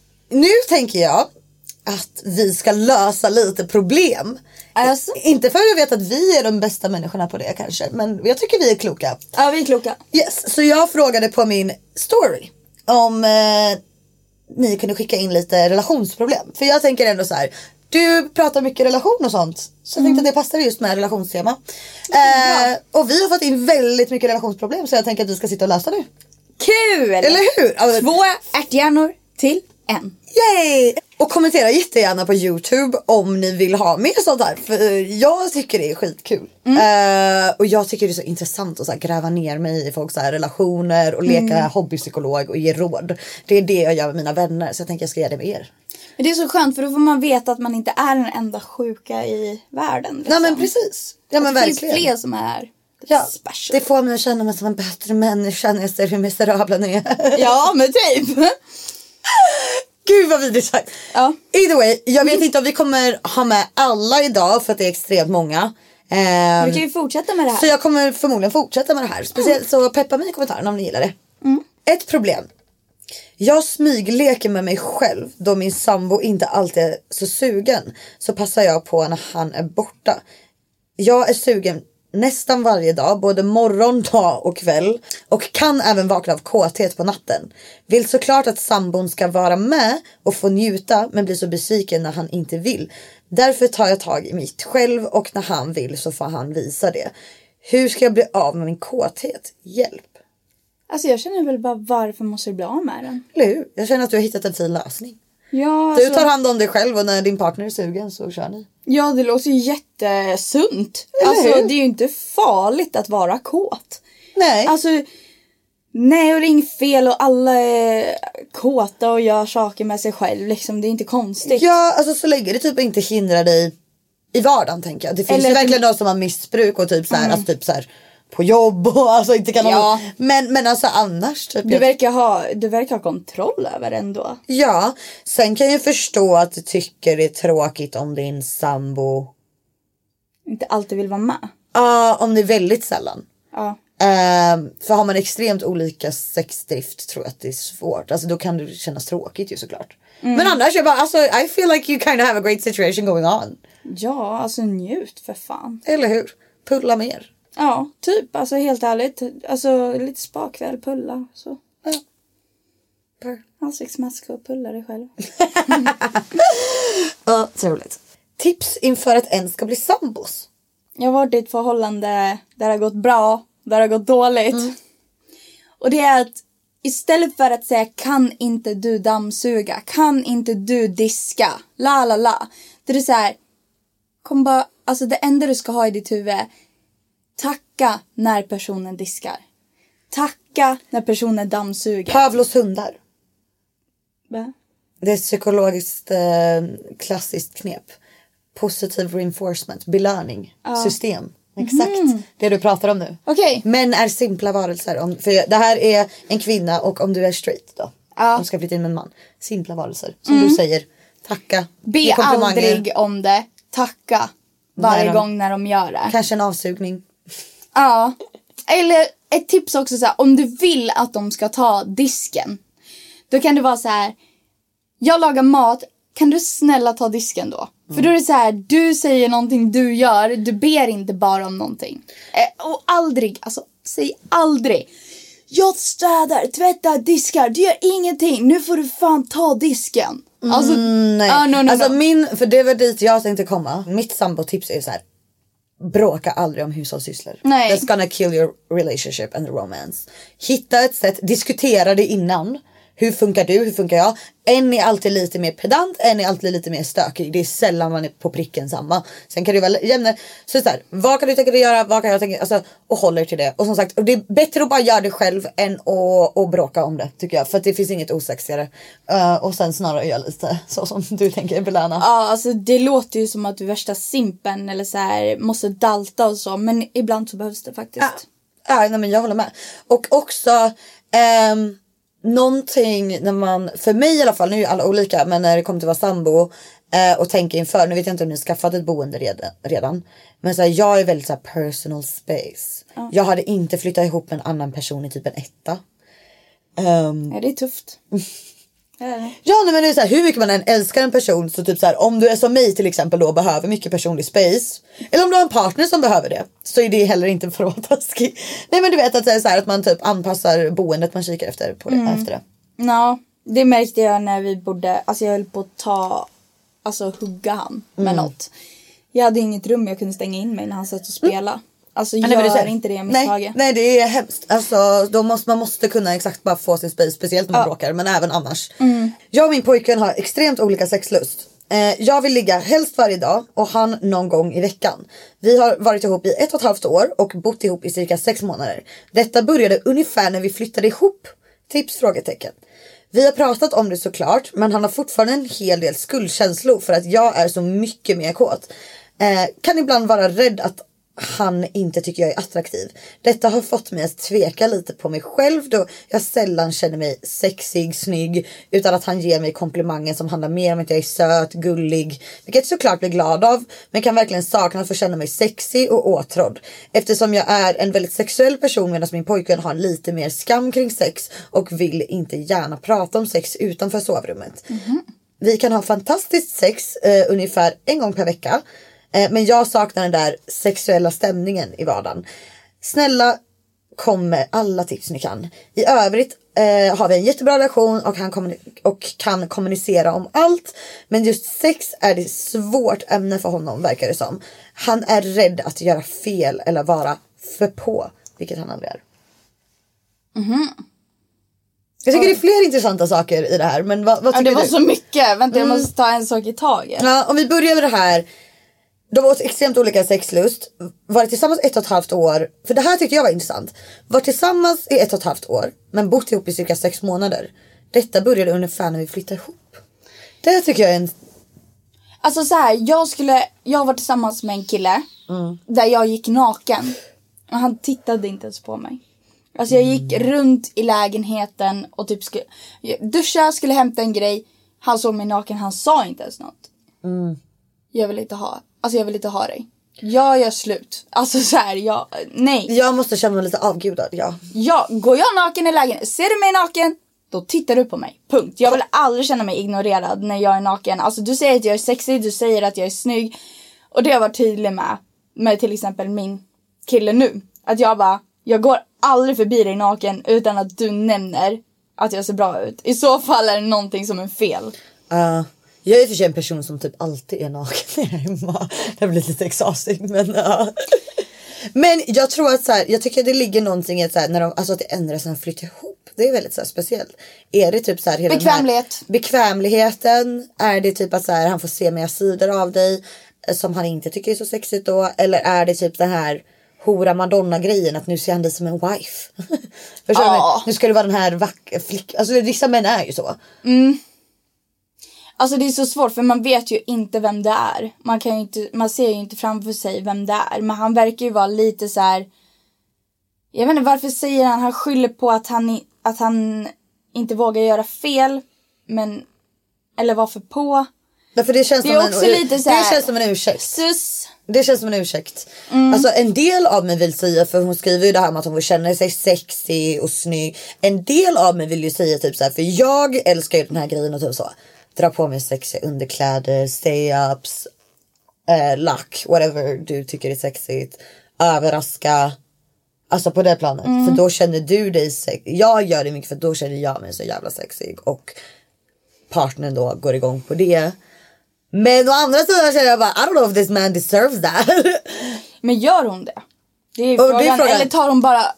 Nu tänker jag att vi ska lösa lite problem. Alltså? Inte för att jag vet att vi är de bästa människorna på det kanske. Men jag tycker vi är kloka. Ja vi är kloka. Yes, så jag frågade på min story om eh, ni kunde skicka in lite relationsproblem. För jag tänker ändå så här. Du pratar mycket relation och sånt. Så jag tänkte att det passade just med relationstema. Eh, och vi har fått in väldigt mycket relationsproblem så jag tänker att vi ska sitta och lösa nu. Kul! Eller hur? Alltså, Två ärthjärnor till en. Yay! Och kommentera jättegärna på Youtube om ni vill ha mer sånt här. För jag tycker det är skitkul. Eh, och jag tycker det är så intressant att så gräva ner mig i folks relationer och leka hobbypsykolog och ge råd. Det är det jag gör med mina vänner så jag tänker jag ska göra det med er. Men det är så skönt för då får man veta att man inte är den enda sjuka i världen. Liksom. Nej men precis. Ja men det finns fler som är Ja, special. det får mig att känna mig som en bättre människa när jag ser hur miserabla ni är. Ja men typ. Gud vad vidrigt sagt. Ja. Either way, jag vet inte om vi kommer ha med alla idag för att det är extremt många. Ehm, Du kan ju fortsätta med det här. så jag kommer förmodligen fortsätta med det här. Speciellt så peppa mig i kommentarerna om ni gillar det. Ett problem. Jag smygleker med mig själv då min sambo inte alltid är så sugen. Så passar jag på när han är borta. Jag är sugen nästan varje dag, både morgon, dag och kväll. Och kan även vakna av kåthet på natten. Vill såklart att sambon ska vara med och få njuta men blir så besviken när han inte vill. Därför tar jag tag i mitt själv och när han vill så får han visa det. Hur ska jag bli av med min kåthet? Hjälp. Alltså jag känner väl bara varför måste du bli av med den? Eller hur? Jag känner att du har hittat en fin lösning. Ja, Du alltså, tar hand om dig själv och när din partner är sugen så kör ni. ja det låter ju jättesunt. Eller Alltså hur? det är ju inte farligt att vara kåt. Nej. Alltså nej och det är inget fel och alla är kåta och gör saker med sig själv liksom. Det är inte konstigt. Ja, alltså så länge det typ inte hindrar dig i vardagen tänker jag. Det finns Eller ju verkligen de som har missbruk och typ så här, alltså typ så här på jobb och alltså inte kan Ja. ha men, men alltså annars typ. Du verkar, ha, du verkar ha kontroll över det ändå. Ja, sen kan jag förstå att du tycker det är tråkigt om din sambo, Inte alltid vill vara med. ja om det är väldigt sällan. Ja. Ehm, för har man extremt olika sexdrift tror jag att det är svårt. Alltså då kan det kännas tråkigt ju såklart. Mm. Men annars jag bara alltså I feel like you kind of have a great situation going on. Ja, alltså njut för fan. Eller hur? Pulla mer. Ja, typ. Alltså helt ärligt. Alltså lite spakväll, pulla. Så. Ja. Purr. Ansiktsmask och pulla dig själv. Ja, trevligt. Tips inför att en ska bli sambos. Jag har varit i ett förhållande där det har gått bra, där det har gått dåligt. Och det är att istället för att säga kan inte du dammsuga, kan inte du diska, la la la. Det är så här, kom bara, alltså det enda du ska ha i ditt huvud tacka när personen diskar. Tacka när personen dammsuger. Pavlos hundar. Va? Det är ett psykologiskt eh, klassiskt knep. Positive reinforcement, belöning, system. Exakt det du pratar om nu. Okej. Män är simpla varelser. Om, för det här är en kvinna och om du är straight då. Ja. Om du ska flytta in med en man. Simpla varelser. Som du säger. Tacka. Be aldrig om det. Tacka varje de- gång när de gör det. Kanske en avsugning. Ja. Eller ett tips också så här, om du vill att de ska ta disken. Då kan det vara så här. Jag lagar mat, kan du snälla ta disken då? För då är det så här, du säger någonting du gör, du ber inte bara om någonting. Eh, och aldrig, alltså säg aldrig. Jag städar, tvättar, diskar, du gör ingenting. Nu får du fan ta disken. Alltså, Nej. ah, no, no, alltså no. min, för det var dit jag tänkte komma. Mitt sambotips är så här. Bråka aldrig om hushållssysslor. Nej. That's gonna kill your relationship and romance. Hitta ett sätt, diskutera det innan. Hur funkar du? Hur funkar jag? En är alltid lite mer pedant, en är alltid lite mer stökig. Det är sällan man är på pricken samma. Sen kan det vara jämna. Så så här, vad kan du tänka dig göra? Vad kan jag tänka? Alltså, och håller till det. Och som sagt, och det är bättre att bara göra det själv än att, att bråka om det tycker jag. För att det finns inget osexigare. Uh, och sen snarare göra lite så som du tänker belöna. Ja, alltså det låter ju som att du är värsta simpen eller så här måste dalta och så. Men ibland så behövs det faktiskt. Ja, nej, men jag håller med. Och också ehm, någonting när man, för mig i alla fall, nu är ju alla olika, men när det kommer till att vara sambo eh, och tänka inför, nu vet jag inte om ni har skaffat ett boende redan, redan men så här, jag är väldigt så här, personal space. Jag hade inte flyttat ihop med en annan person i typ en etta. Ehm, Ja, det är tufft. Det. Ja nej, men det är så här, hur mycket man än älskar en person så typ så här, om du är som mig till exempel då behöver mycket personlig space. Eller om du har en partner som behöver det. Så är det heller inte för att vara taskig. Nej men du vet att det är så här, att man typ anpassar boendet man kikar efter på det. Efter det. Ja, det märkte jag när vi bodde, alltså jag höll på att ta, alltså hugga han med något. Jag hade inget rum jag kunde stänga in mig när han satt och spelade. Alltså Ja, nej, gör det inte det nej, misstaget. nej det är hemskt. Alltså, då måste, man måste kunna exakt bara få sin space. Speciellt när man Ja. bråkar men även annars. Jag och min pojkvän har extremt olika sexlust. Eh, jag vill ligga helst varje dag och han någon gång i veckan. Vi har varit ihop i ett och ett halvt år och bott ihop i cirka sex månader. Detta började ungefär när vi flyttade ihop. Tips? Frågetecken. Vi har pratat om det såklart men han har fortfarande en hel del skuldkänslor för att jag är så mycket mer kåt. Eh, kan ibland vara rädd att han inte tycker jag är attraktiv. Detta har fått mig att tveka lite på mig själv då jag sällan känner mig sexig, snygg utan att han ger mig komplimanger som handlar mer om att jag är söt, gullig, vilket jag såklart blir glad av, men kan verkligen sakna att få känna mig sexig och åtrådd eftersom jag är en väldigt sexuell person medan min pojkvän har lite mer skam kring sex och vill inte gärna prata om sex utanför sovrummet. Vi kan ha fantastiskt sex eh, ungefär en gång per vecka. Eh, men jag saknar den där sexuella stämningen i vardagen. Snälla kom med alla tips ni kan. I övrigt eh, har vi en jättebra relation och, han och kan kommunicera om allt. Men just sex är det svårt ämne för honom verkar det som. Han är rädd att göra fel eller vara för på, vilket han aldrig är. Jag tycker det är fler intressanta saker i det här. Men vad, vad Ja, tycker det var du? så mycket. Vänta jag måste ta en sak i taget. Ja, om vi börjar med det här. De har extremt olika sexlust. Varit tillsammans ett och ett halvt år. För det här tyckte jag var intressant. Varit tillsammans i ett och ett halvt år. Men bott ihop i cirka sex månader. Detta började ungefär när vi flyttade ihop. Det tycker jag är en... Alltså så här, jag skulle, jag var tillsammans med en kille där jag gick naken. Och han tittade inte ens på mig. Alltså jag gick runt i lägenheten och typ skulle duscha, skulle hämta en grej. Han såg mig naken, han sa inte ens något. Jag vill inte ha, alltså jag vill inte ha dig. Jag gör slut. Alltså så här, jag, nej. Jag måste känna mig lite avgudad, ja. Ja, går jag naken i lägenheten, ser du mig naken? Då tittar du på mig. Punkt. Jag vill aldrig känna mig ignorerad när jag är naken. Alltså du säger att jag är sexig, du säger att jag är snygg. Och det har jag varit tydlig med. Med till exempel min kille nu. Att jag bara, jag går aldrig förbi dig naken utan att du nämner att jag ser bra ut. I så fall är det någonting som är fel. Uh, jag är i och för sig en person som typ alltid är naken när jag är hemma. Jag blir lite exhausting men ja. Men jag tror att så här, jag tycker det ligger någonting i att, så här, när de, alltså att det ändras när de flyttar ihop. Det är väldigt så här, speciellt. Är det typ så här, hela Bekvämlighet. Här, bekvämligheten. Är det typ att så här, han får se mer sidor av dig eh, som han inte tycker är så sexigt då? Eller är det typ den här hora madonna grejen att nu ser han dig som en wife. Förstår du? Nu ska du vara den här vackra flick. Alltså vissa män är ju så. Alltså det är så svårt för man vet ju inte vem det är. Man, kan inte, man ser ju inte framför sig vem det är. Men han verkar ju vara lite så här. Jag vet inte varför säger han, han skyller på att han, att han inte vågar göra fel. Men, eller var för på. Därför det känns Det är som också en, lite så Det här- känns som en ursäkt. Sus. Det känns som en ursäkt. Alltså en del av mig vill säga, för hon skriver ju det här med att hon vill känna sig sexig och snygg. En del av mig vill ju säga typ så här, för jag älskar ju den här grejen och typ så. Dra på mig sexiga underkläder, stay-ups, eh, lack, whatever du tycker är sexigt. Överraska. Alltså på det planet. För då känner du dig sexig. Jag gör det mycket för då känner jag mig så jävla sexig. Och partnern då går igång på det. Men å andra sidan känner jag bara I don't know if this man deserves that. Men gör hon det? Det är Och det är frågan. frågan. Eller tar hon bara,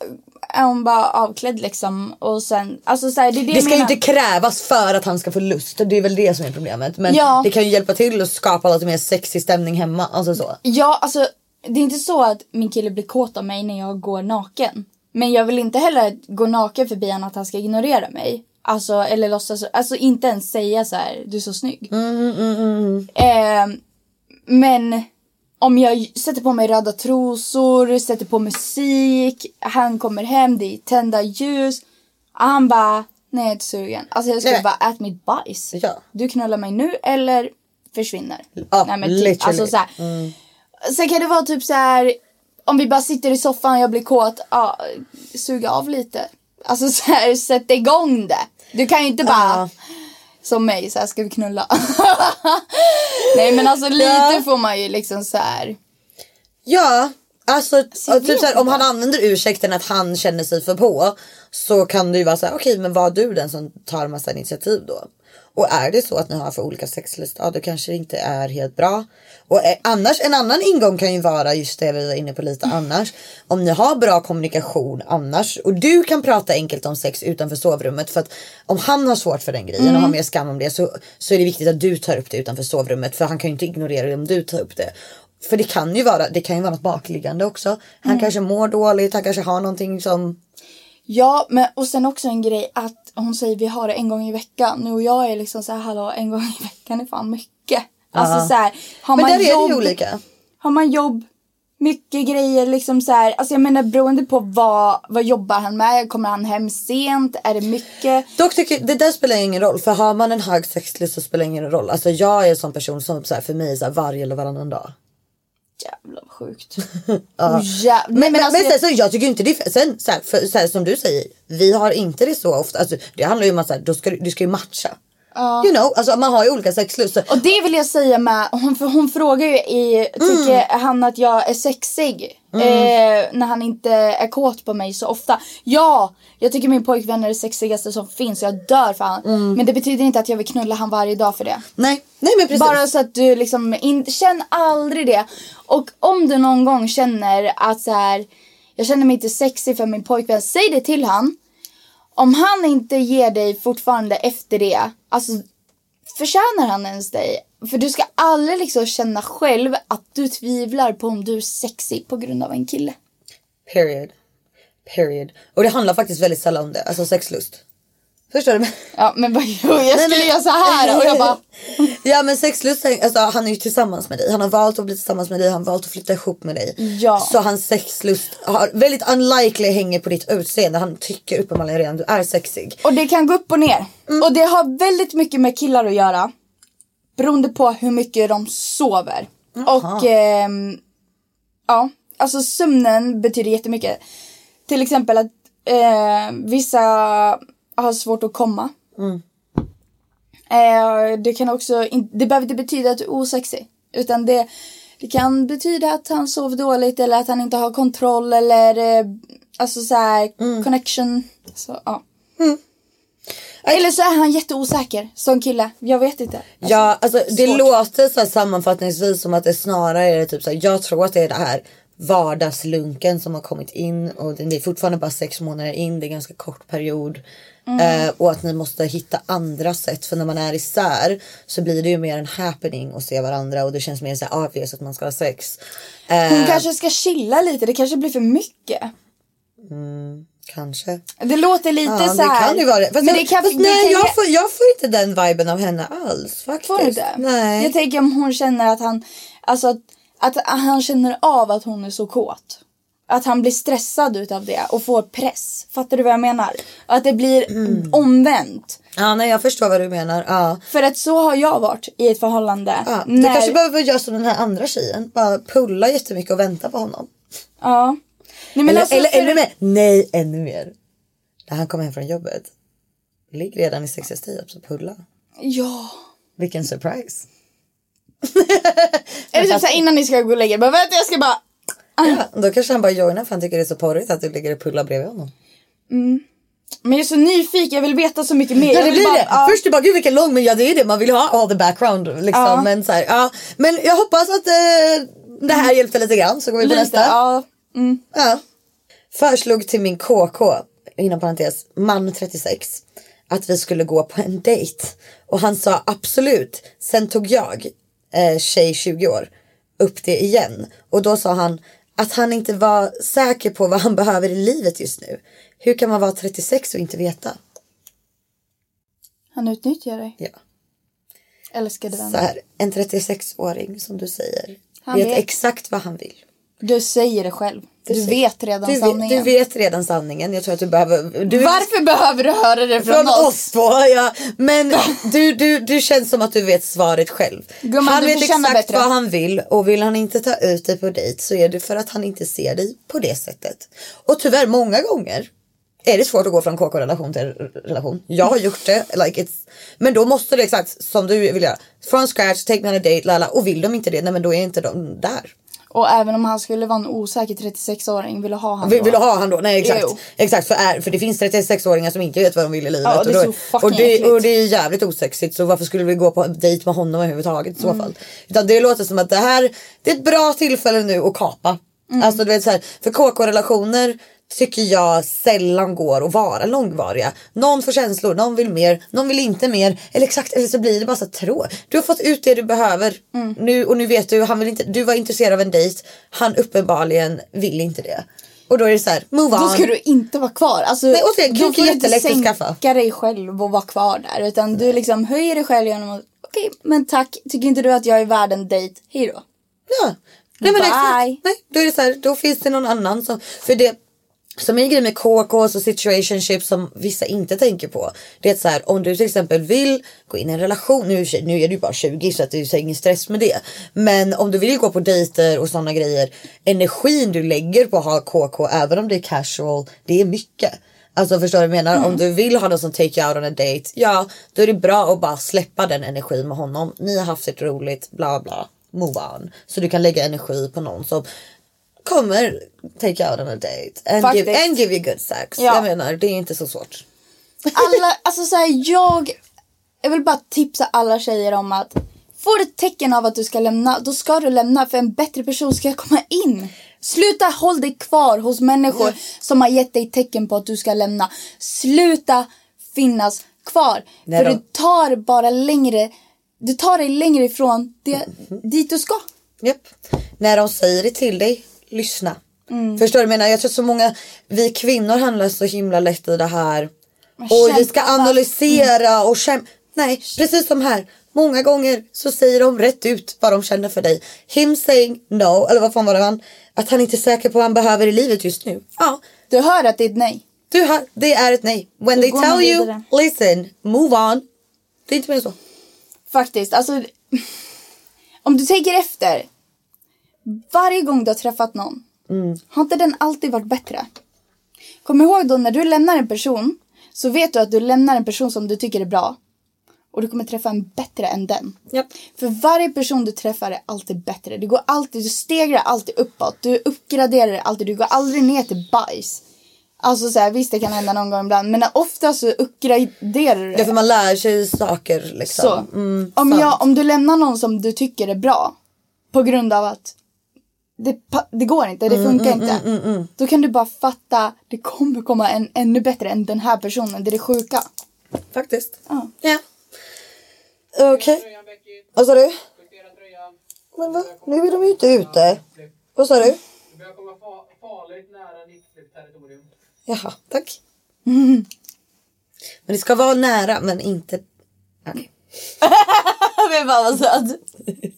är hon bara avklädd liksom och sen, alltså så här, det är det, Det ska ju menar. inte krävas för att han ska få lust. Det är väl det som är problemet. Men Ja. det kan ju hjälpa till att skapa lite mer sexig stämning hemma. Alltså så. Ja, alltså det är inte så att min kille blir kåt av mig när jag går naken. Men jag vill inte heller gå naken förbi honom att han ska ignorera mig. Alltså, eller låtsas, alltså inte ens säga så här, du är så snygg. Eh, men om jag sätter på mig röda trosor, sätter på musik, han kommer hem, det är tända ljus. Han bara, nej jag är inte sugen. Alltså jag skulle Nej. bara äta mitt bajs. Ja. Du knullar mig nu eller försvinner. Ja, nej, men typ, literally. alltså så här. Sen kan det vara typ så här. Om vi bara sitter i soffan och jag blir kåt. Ja, suga av lite. Alltså så här, sätt igång det. Du kan ju inte bara. Ja. Som mig, så här ska vi knulla. Nej men alltså lite Ja. får man ju liksom så här. Ja, alltså typ så här, om han använder ursäkten att han känner sig för på så kan det ju vara så här, okej men var du den som tar massa initiativ då? Och är det så att ni har för olika sexlust, ja då kanske det inte är helt bra. Och eh, annars, en annan ingång kan ju vara just det vi var inne på lite annars. Om ni har bra kommunikation annars och du kan prata enkelt om sex utanför sovrummet för att om han har svårt för den grejen och har mer skam om det så, så är det viktigt att du tar upp det utanför sovrummet för han kan ju inte ignorera det om du tar upp det. För det kan ju vara, det kan ju vara något bakliggande också. Han kanske mår dåligt, han kanske har någonting som Ja men och sen också en grej att hon säger vi har det en gång i veckan. Nu och jag är liksom så här hallå en gång i veckan är fan mycket. Alltså så här, har Men man där är det jobb, ju olika. Har man jobb mycket grejer liksom så här. Alltså jag menar beroende på vad, vad jobbar han med? Kommer han hem sent? Är det mycket? Dock tycker det där spelar ingen roll för har man en hög sexlust så spelar det ingen roll. Alltså jag är en sån person som så här, för mig är så här, varje eller varannan dag. Jävlar vad sjukt. oh, jävlar. Men, Nej, men, alltså, men sen, så jag tycker inte det Sen så här, för, så här, som du säger, vi har inte det så ofta. Alltså, det handlar ju om att så här, då ska, du du ska ju matcha. You know, alltså man har ju olika sexlustar. Och det vill jag säga med, hon, för hon frågar ju i, tycker Mm. han att jag är sexig? Eh, när han inte är kåt på mig så ofta. Ja, jag tycker min pojkvän är det sexigaste som finns jag dör för han. Mm. Men det betyder inte att jag vill knulla han varje dag för det. Nej, nej men precis. Bara så att du liksom, in, känn aldrig det. Och om du någon gång känner att så här, jag känner mig inte sexig för min pojkvän, säg det till han. Om han inte ger dig fortfarande efter det, alltså förtjänar han ens dig? För du ska aldrig liksom känna själv att du tvivlar på om du är sexig på grund av en kille. Period. Period. Och det handlar faktiskt väldigt sällan om det. Alltså sexlust. Förstår du? Ja men vad- jag skulle men- göra så här och jag bara Ja men sexlust, alltså han är ju tillsammans med dig. Han har valt att bli tillsammans med dig, han har valt att flytta ihop med dig. Ja. Så hans sexlust har väldigt unlikely hänger på ditt utseende. Han tycker uppenbarligen redan du är sexig. Och det kan gå upp och ner. Och det har väldigt mycket med killar att göra. Beroende på hur mycket de sover. Och ehm, ja, alltså sömnen betyder jättemycket. Till exempel att eh, vissa har svårt att komma. Eh, det kan också, in, det behöver inte betyda att du är osexig. Utan det, det kan betyda att han sover dåligt eller att han inte har kontroll eller eh, alltså så här connection. Så, ja. Eller så är han jätteosäker som kille. Jag vet inte. Ja, alltså det svårt. låter så sammanfattningsvis som att det snarare är typ så här, jag tror att det är det här vardagslunken som har kommit in och det är fortfarande bara sex månader in, det är en ganska kort period. Mm. Eh, och att ni måste hitta andra sätt för när man är isär så blir det ju mer en happening att se varandra och det känns mer så här obvious att man ska ha sex. Eh, Hon kanske ska chilla lite. Det kanske blir för mycket. Kanske. Det låter lite Ja, så det här. kan ju vara det. Fast, men jag, det kan, fast det nej, kan jag, får, jag får inte den viben av henne alls faktiskt. Får du det? Nej. Jag tänker om hon känner att han, alltså att, att han känner av att hon är så kåt. Att han blir stressad utav det och får press. Fattar du vad jag menar? Och att det blir Mm. omvänt. Ja, nej, jag förstår vad du menar. Ja. För att så har jag varit i ett förhållande. Ja, Du när, kanske behöver göra som den här andra tjejen. Bara pulla jättemycket och vänta på honom. Ja. Nej, men eller alltså, eller för- ännu mer. Nej, ännu mer. När han kommer hem från jobbet. Ligg redan i sextid så pulla. Ja. Vilken surprise. Eller typ såhär innan ni ska gå och lägga er. Bara vänta jag ska bara. Ja, då kanske han bara joinar för han tycker det är så porrigt att du ligger och pullar bredvid honom. Men jag är så nyfiken, jag vill veta så mycket mer. Ja det blir bara- det. ja. Först du bara gud vilken lång men ja det är det man vill ha all the background liksom. Ja. Men, så här, ja. men jag hoppas att eh, det här hjälpte lite grann så går vi på Lite, nästa. ja. Ja. Föreslog till min KK, inom parentes, man 36, att vi skulle gå på en dejt. Och han sa absolut. Sen tog jag, eh, tjej 20 år, upp det igen. Och då sa han att han inte var säker på vad han behöver i livet just nu. Hur kan man vara 36 och inte veta? Han utnyttjar dig. Ja. Älskade vän. Så här, en 36-åring som du säger Han vet, vet. exakt vad han vill. Du säger det själv. Du, vet redan du, sanningen. Du vet redan sanningen. Jag tror att du behöver... Du, Varför behöver du höra det från, Från oss? oss två ja. Men du, du, du känns som att du vet svaret själv. Gumman, han vet exakt bättre. vad han vill och vill han inte ta ut dig på dejt så är det för att han inte ser dig på det sättet. Och tyvärr många gånger är det svårt att gå från KK-relation till relation. Jag har gjort det. Like it's, men då måste det exakt som du vill göra. Från scratch, take me on a date, lala. Och vill de inte det, nej men då är inte de där. Och även om han skulle vara en osäker 36-åring, vill du ha han Vill, då? vill du ha han då? Nej exakt. Jo. Exakt för, är, för det finns 36-åringar som inte vet vad de vill i livet. Ja, det är och, så då, fucking och, det, och det är jävligt osexigt så varför skulle vi gå på en dejt med honom överhuvudtaget i så Mm. fall? Utan det låter som att det här det är ett bra tillfälle nu att kapa. Mm. Alltså du vet så här, för KK-relationer tycker jag sällan går att vara långvariga. Någon får känslor, någon vill mer, någon vill inte mer. Eller exakt, eller så blir det bara så trå. Du har fått ut det du behöver Mm. nu och nu vet du, han vill inte, du var intresserad av en dejt, han uppenbarligen vill inte det. Och då är det så här, move on. Då ska du inte vara kvar. Alltså, Nej, återigen, är får du inte sänka skaffa. dig själv och vara kvar där. Utan du liksom höjer dig själv genom att okej, men tack. Tycker inte du att jag är värd en dejt? Hej då. Ja. Nej men Bye. exakt. Nej, då är det så här, då finns det någon annan som, för det som en grej med KKs och situationship som vissa inte tänker på. Det är att så här, om du till exempel vill gå in i en relation, nu, nu är du bara 20 så att det är ingen stress med det. Men om du vill gå på dejter och sådana grejer, energin du lägger på att ha KK även om det är casual, det är mycket. Alltså förstår du vad jag menar? Om du vill ha någon som take you out on a date, ja då är det bra att bara släppa den energin med honom. Ni har haft det roligt, bla bla, move on. Så du kan lägga energi på någon som kommer take out on a date and, give, and give you good sex. Ja. Jag menar det är inte så svårt. alla, alltså så här, jag, jag vill bara tipsa alla tjejer om att får du ett tecken av att du ska lämna, då ska du lämna för en bättre person ska komma in. Sluta håll dig kvar hos människor som har gett dig tecken på att du ska lämna. Sluta finnas kvar. Nej för då. du tar bara längre, du tar dig längre ifrån det, dit du ska. Japp. När de säger det till dig, lyssna. Mm. Förstår du menar? Jag tror så många, vi kvinnor handlar så himla lätt i det här. Och vi ska analysera och kämpa. Nej, precis som här. Många gånger så säger de rätt ut vad de känner för dig. Him saying no, eller vad fan var det han? Att han inte är säker på vad han behöver i livet just nu. Ja, Du hör att det är ett nej. du har, det är ett nej. When they tell you, vidare. listen, move on. Det är inte mer så. Faktiskt, alltså. Om du tänker efter. Varje gång du har träffat någon. Har inte den alltid varit bättre? Kom ihåg då när du lämnar en person. Så vet du att du lämnar en person som du tycker är bra. Och du kommer träffa en bättre än den. Japp. För varje person du träffar är alltid bättre. Det går alltid, du stegrar alltid uppåt. Du uppgraderar alltid. Du går aldrig ner till bajs. Alltså så här, visst det kan hända någon gång ibland. Men ofta så uppgraderar du det. Är för man lär sig saker liksom. Så, Mm, om, sant. jag, om du lämnar någon som du tycker är bra på grund av att det, det går inte, det funkar inte. Då kan du bara fatta, det kommer komma en ännu bättre än den här personen. Det är det sjuka. Faktiskt. Ja. Ja. Okej. Vad sa du? Men va? Nu är de ju inte ute. Vad sa du? Det börjar komma fa- farligt nära Nickflip-territorium. Jaha, tack. Men det ska vara nära men inte... Okej. Vi bara var söt.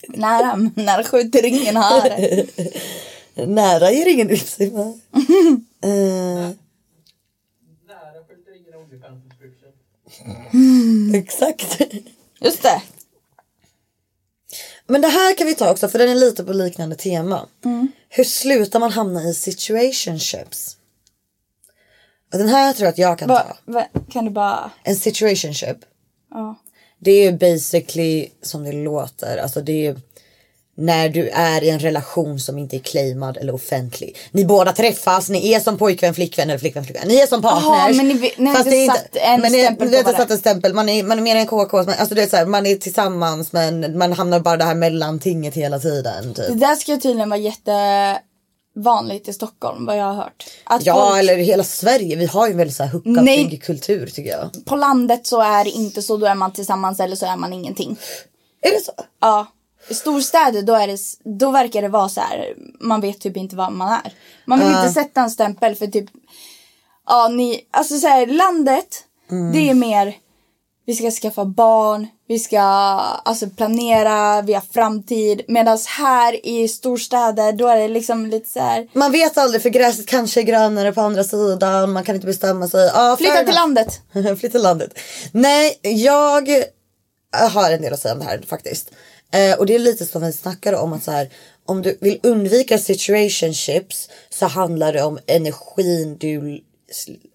Nära, men när skjuter ingen här. Nära ger ingen uppsyn. uh, Nära skjuter ingen Onlyfans-subscription. exakt. Just det. Men det här kan vi ta också för den är lite på liknande tema. Hur slutar man hamna i situationships? Och den här tror jag att jag kan Va, ta. va, kan du bara... En situationship. Ja. Det är ju basically som det låter. Alltså det är ju när du är i en relation som inte är claimad eller offentlig. Ni båda träffas, ni är som pojkvän, flickvän eller flickvän, flickvän. Ni är som partners. Jaha, men ni- ni har inte satt en men ni- stämpel Ni på inte satt varandra. en stämpel. Man är, man är mer en KK. Men, alltså det är så här, man är tillsammans men man hamnar bara det här mellantinget hela tiden. Typ. Det där ska tydligen vara jättevanligt i Stockholm, vad jag har hört. Att Ja folk- eller hela Sverige. Vi har ju en väldigt så här Nej. hookup kultur tycker jag. på landet så är det inte så, då är man tillsammans eller så är man ingenting. Är det så? Ja. I storstäder då, är det, då verkar det vara så här, man vet typ inte vad man är. Man vill inte sätta en stämpel för typ, ja ni, alltså så här, landet, det är mer, vi ska skaffa barn, vi ska alltså planera, vi har framtid. Medan här i storstäder då är det liksom lite så här, Man vet aldrig för gräset kanske är grönare på andra sidan. Man kan inte bestämma sig. Ja, flytta till landet. Flytta till landet. Nej, jag har en del att säga om det här faktiskt. Eh, och det är lite som vi snackade om att så här, om du vill undvika situationships så handlar det om energin du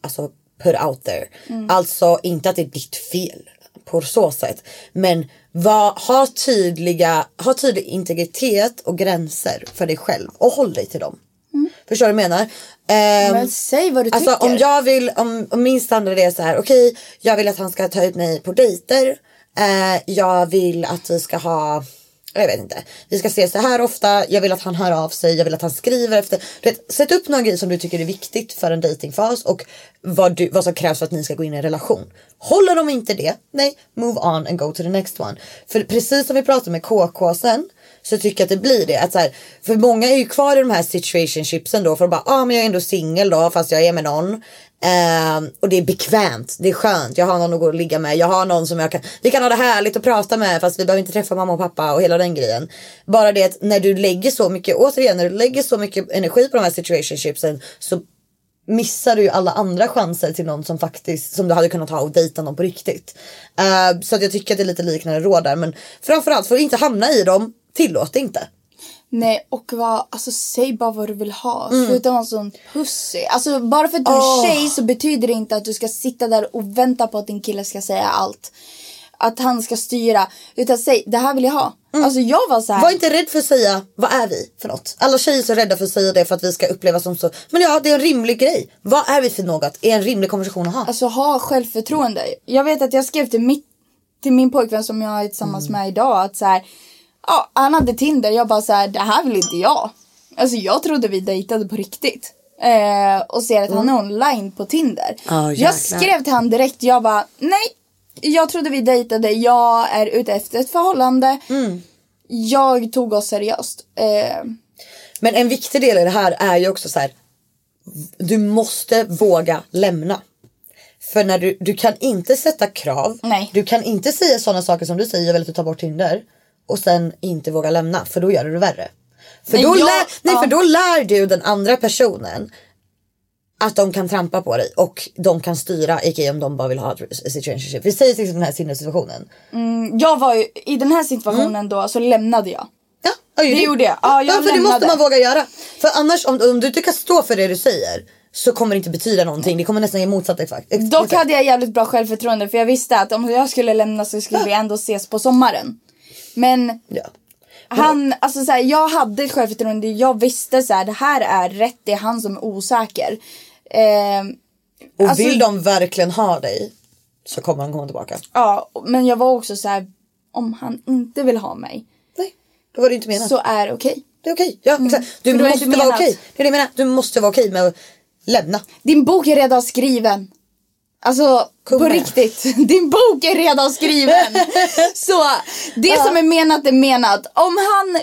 alltså put out there. Alltså inte att det är ditt fel på så sätt. Men var, ha, tydliga, ha tydlig integritet och gränser för dig själv och håll dig till dem. Förstår du vad jag menar? Ehm, Men säg vad du Alltså tycker. om jag vill, om, om min standard är så här, okej jag vill att han ska ta ut mig på dejter. Eh, jag vill att vi ska ha, jag vet inte, vi ska ses så här ofta. Jag vill att han hör av sig, jag vill att han skriver efter. Du vet, sätt upp några grejer som du tycker är viktigt för en datingfas och vad, du, vad som krävs för att ni ska gå in i en relation. Håller de inte det, nej, move on and go to the next one. För precis som vi pratade med KK sen så tycker jag att det blir det. Att så här, för många är ju kvar i de här situationshipsen då för att bara, ja ah, men jag är ändå singel då fast jag är med någon. Ehm, och det är bekvämt, det är skönt, jag har någon att gå och ligga med, jag har någon som jag kan, vi kan ha det härligt att prata med fast vi behöver inte träffa mamma och pappa och hela den grejen. Bara det att när du lägger så mycket, återigen när du lägger så mycket energi på de här situationshipsen så missar du ju alla andra chanser till någon som faktiskt som du hade kunnat ha och dejta någon på riktigt. Uh, så att jag tycker att det är lite liknande råd där men framförallt för att inte hamna i dem, tillåt inte. Nej och vad, alltså säg bara vad du vill ha. Sluta vara sån pussy. Alltså bara för att du är Åh. tjej så betyder det inte att du ska sitta där och vänta på att din kille ska säga allt. Att han ska styra. Utan säg, det här vill jag ha. Alltså jag var så här. Var inte rädd för att säga vad är vi för något. Alla tjejer är så rädda för att säga det för att vi ska upplevas som så. Men ja det är en rimlig grej. Vad är vi för något? Är en rimlig konversation att ha. Alltså ha självförtroende. Jag vet att jag skrev till, mitt, till min pojkvän som jag är tillsammans Mm. med idag att så här, ja han hade Tinder. Jag bara så här, det här vill inte jag. Alltså jag trodde vi dejtade på riktigt. Eh, och ser att han är online på Tinder. Mm. Ja, jag skrev till han direkt, jag bara nej. Jag trodde vi dejtade, jag är ute efter ett förhållande. Mm. Jag tog oss seriöst. Eh, Men en viktig del i det här är ju också så här. Du måste våga lämna. För när du, du kan inte sätta krav. Nej. Du kan inte säga sådana saker som du säger, jag vill att du tar bort Tinder. Och sen inte våga lämna, för då gör du det värre. För, Nej, då, jag- lär, nej, ja. för då lär du den andra personen att de kan trampa på dig och de kan styra, aka om de bara vill ha ett situationship. Vi säger till exempel den här sinnessituationen. jag var ju, i den här situationen då så lämnade jag. Ja, ja, Det gjorde jag. Ja, jag för det måste lämnade. man våga göra. För annars om, om du inte kan stå för det du säger så kommer det inte betyda någonting. Det kommer nästan ge motsatt effekt. Dock hade jag jävligt bra självförtroende för jag visste att om jag skulle lämna så skulle vi ändå ses på sommaren. Men Ja. han, alltså så här, jag hade ett självförtroende. Jag visste så här, det här är rätt, det är han som är osäker. Eh, Och Alltså- vill de verkligen ha dig så kommer han komma tillbaka. ja, men jag var också så här, om han inte vill ha mig Nej, då var det inte menat. så är det okej. Det är okej. Ja, exakt. Du måste vara okej. Det är det jag menar. Du måste vara okej med att lämna. Din bok är redan skriven. Alltså Kom på riktigt. Din bok är redan skriven. Så det som är menat är menat. Om han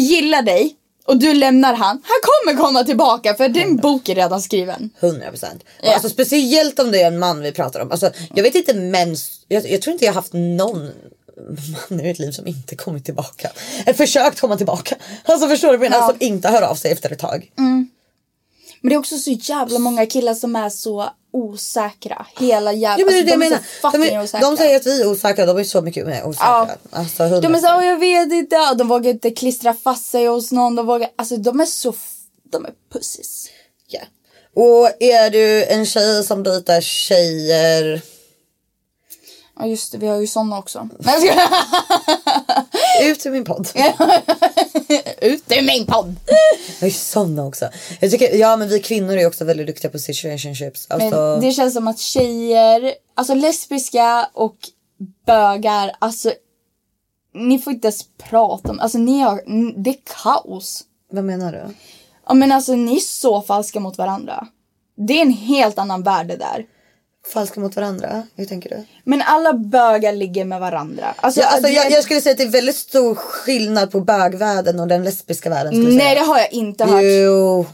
gillar dig och du lämnar han, han kommer komma tillbaka för din bok är redan skriven. 100 procent. Ja. Alltså, speciellt om det är en man vi pratar om. Alltså, jag vet inte män. Jag, jag tror inte jag har haft någon man i mitt liv som inte kommit tillbaka. Eller försökt komma tillbaka. Alltså förstår du vad jag menar? Ja. Som inte hör av sig efter ett tag. Men det är också så jävla många killar som är så osäkra. Hela jävla... Ja, men det är det jag de är menar. så fucking De, är, osäkra. de säger att vi är osäkra, de är så mycket mer osäkra. Ja. Alltså, 100%. De är såhär, jag vet inte. Och De vågar inte klistra fast sig hos någon. De vågar, alltså de är så... De är pussies. Ja. Och är du en tjej som dejtar tjejer. Ja just det, vi har ju såna också. Nej, jag. Ut ur min podd. Ut ur min podd! Jag är såna också. Jag tycker, ja men vi kvinnor är också väldigt duktiga på situationships. Alltså, Men det känns som att tjejer, alltså lesbiska och bögar, alltså ni får inte ens prata om, alltså ni har, det är kaos. Vad menar du? Ja men alltså ni är så falska mot varandra. Det är en helt annan värld det där. Falska mot varandra? Hur tänker du? Men alla bögar ligger med varandra. Alltså, Ja, alltså, det- jag, jag skulle säga att det är väldigt stor skillnad på bögvärlden och den lesbiska världen. Nej det säga. har jag inte hört. Jo.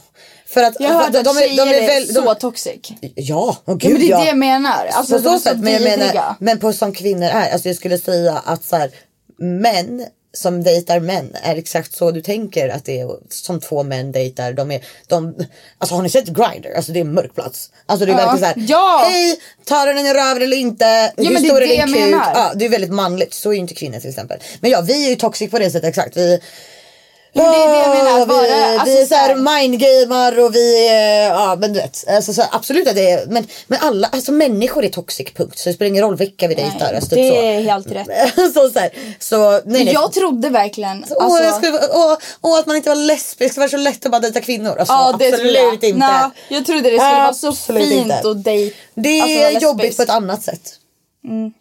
För att Jag har hört de, att de, är, tjejer de är väl, de, så toxic. Ja, Ja, gud men det är ja. det jag menar. Alltså, på är så sätt, men jag menar, men på som kvinnor är, alltså jag skulle säga att så här, män som dejtar män är exakt så du tänker att det är som två män dejtar. De är, de, alltså har ni sett Grindr? Alltså det är en mörk plats. Alltså det är Ja. verkligen såhär, Ja. hej, tar den i röven eller inte? Hur det är stor det är din kuk? Ja, det är väldigt manligt, så är ju inte kvinnor till exempel. Men ja, vi är ju toxic på det sättet exakt. Vi, Det är det jag menar, Åh, bara, vi, alltså, vi är så här- såhär mindgamar och vi är, ja men du vet. Alltså, så, absolut att det är, men, men alla, alltså människor är toxic punkt. Så det spelar ingen roll vilka vi dejtar. Alltså, typ det så. är helt rätt. så, så, här, så nej nej. Jag trodde verkligen, åh, alltså, jag skulle, åh, åh, att man inte var lesbisk, det var så lätt att bara dejta kvinnor. Alltså, ja det absolut jag. inte. Nå, jag trodde det skulle vara så Absolut fint inte. att dejta. Det alltså, är vara jobbigt på ett annat sätt.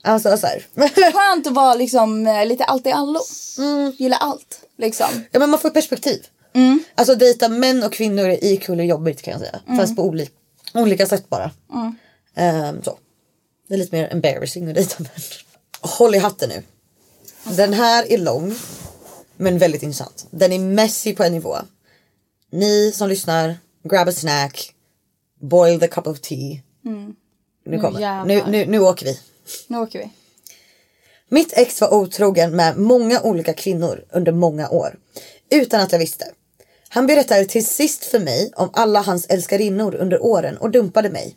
Alltså så här. Skönt att vara liksom eh, lite allt i allo. Mm. Gilla allt liksom. Ja men man får perspektiv. Mm. Alltså dejta män och kvinnor är kul och jobbigt kan jag säga. Fast på olika, olika sätt bara. Mm. Ehm, så. Det är lite mer embarrassing att dejta män. Håll i hatten nu. Den här är lång. Men väldigt intressant. Den är messy på en nivå. Ni som lyssnar, grab a snack, boil the cup of tea. Nu kommer, nu, nu, nu åker vi. Nu åker vi. Mitt ex var otrogen med många olika kvinnor under många år. Utan att jag visste. Han berättade till sist för mig om alla hans älskarinnor under åren och dumpade mig.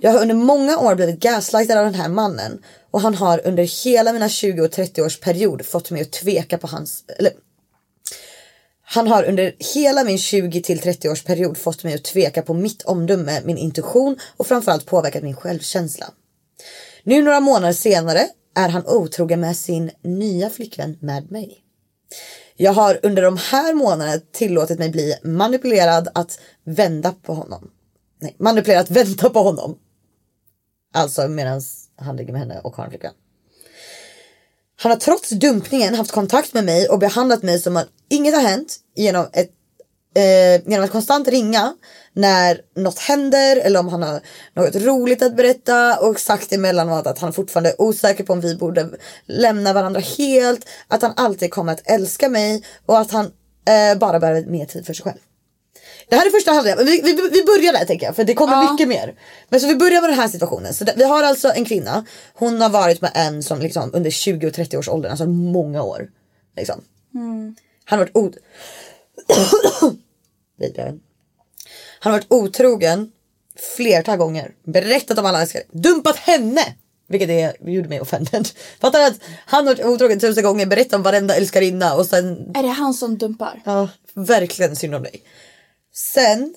Jag har under många år blivit gaslightad av den här mannen och han har under hela mina 20 och 30 års period fått mig att tveka på hans... Eller, han har under hela min 20 till 30 års period fått mig att tveka på mitt omdöme, min intuition och framförallt påverkat min självkänsla. Nu några månader senare är han otrogen med sin nya flickvän med mig. Jag har under de här månaderna tillåtit mig bli manipulerad att vända på honom. Nej, manipulerad att vänta på honom. Alltså medan han ligger med henne och har en flickvän. Han har trots dumpningen haft kontakt med mig och behandlat mig som att inget har hänt genom, ett, eh, genom att konstant ringa när något händer eller om han har något roligt att berätta och sagt emellanåt att han fortfarande är osäker på om vi borde lämna varandra helt, att han alltid kommer att älska mig och att han eh, bara behöver mer tid för sig själv. Det här är första halvlek. Vi, vi, vi börjar där tänker jag för det kommer Ja. mycket mer. Men så vi börjar med den här situationen. Så det, vi har alltså en kvinna. Hon har varit med en som liksom under 20 och 30 års ålder, alltså många år. Liksom. Han har varit od... Vidare. Han har varit otrogen flertal gånger. Berättat om alla älskare. Dumpat henne! Vilket är, gjorde mig offended. Fattar du att han har varit otrogen tusen gånger, berättat om varenda älskarinna och sen... Är det han som dumpar? Ja, verkligen synd om dig. Sen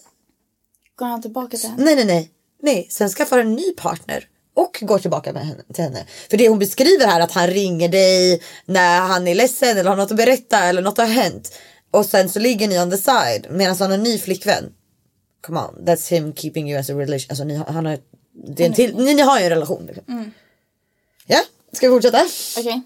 Går han tillbaka till henne? Nej, nej, nej. Nej, sen skaffar en ny partner och går tillbaka med henne, till henne. För det hon beskriver här att han ringer dig när han är ledsen eller har något att berätta eller något har hänt. Och sen så ligger ni on the side medan han har en ny flickvän. Come on, that's him keeping you as a relation. Alltså ni har, han har, det är en till, ni, ni har ju en relation. Liksom. Ja, ska vi fortsätta? Okej.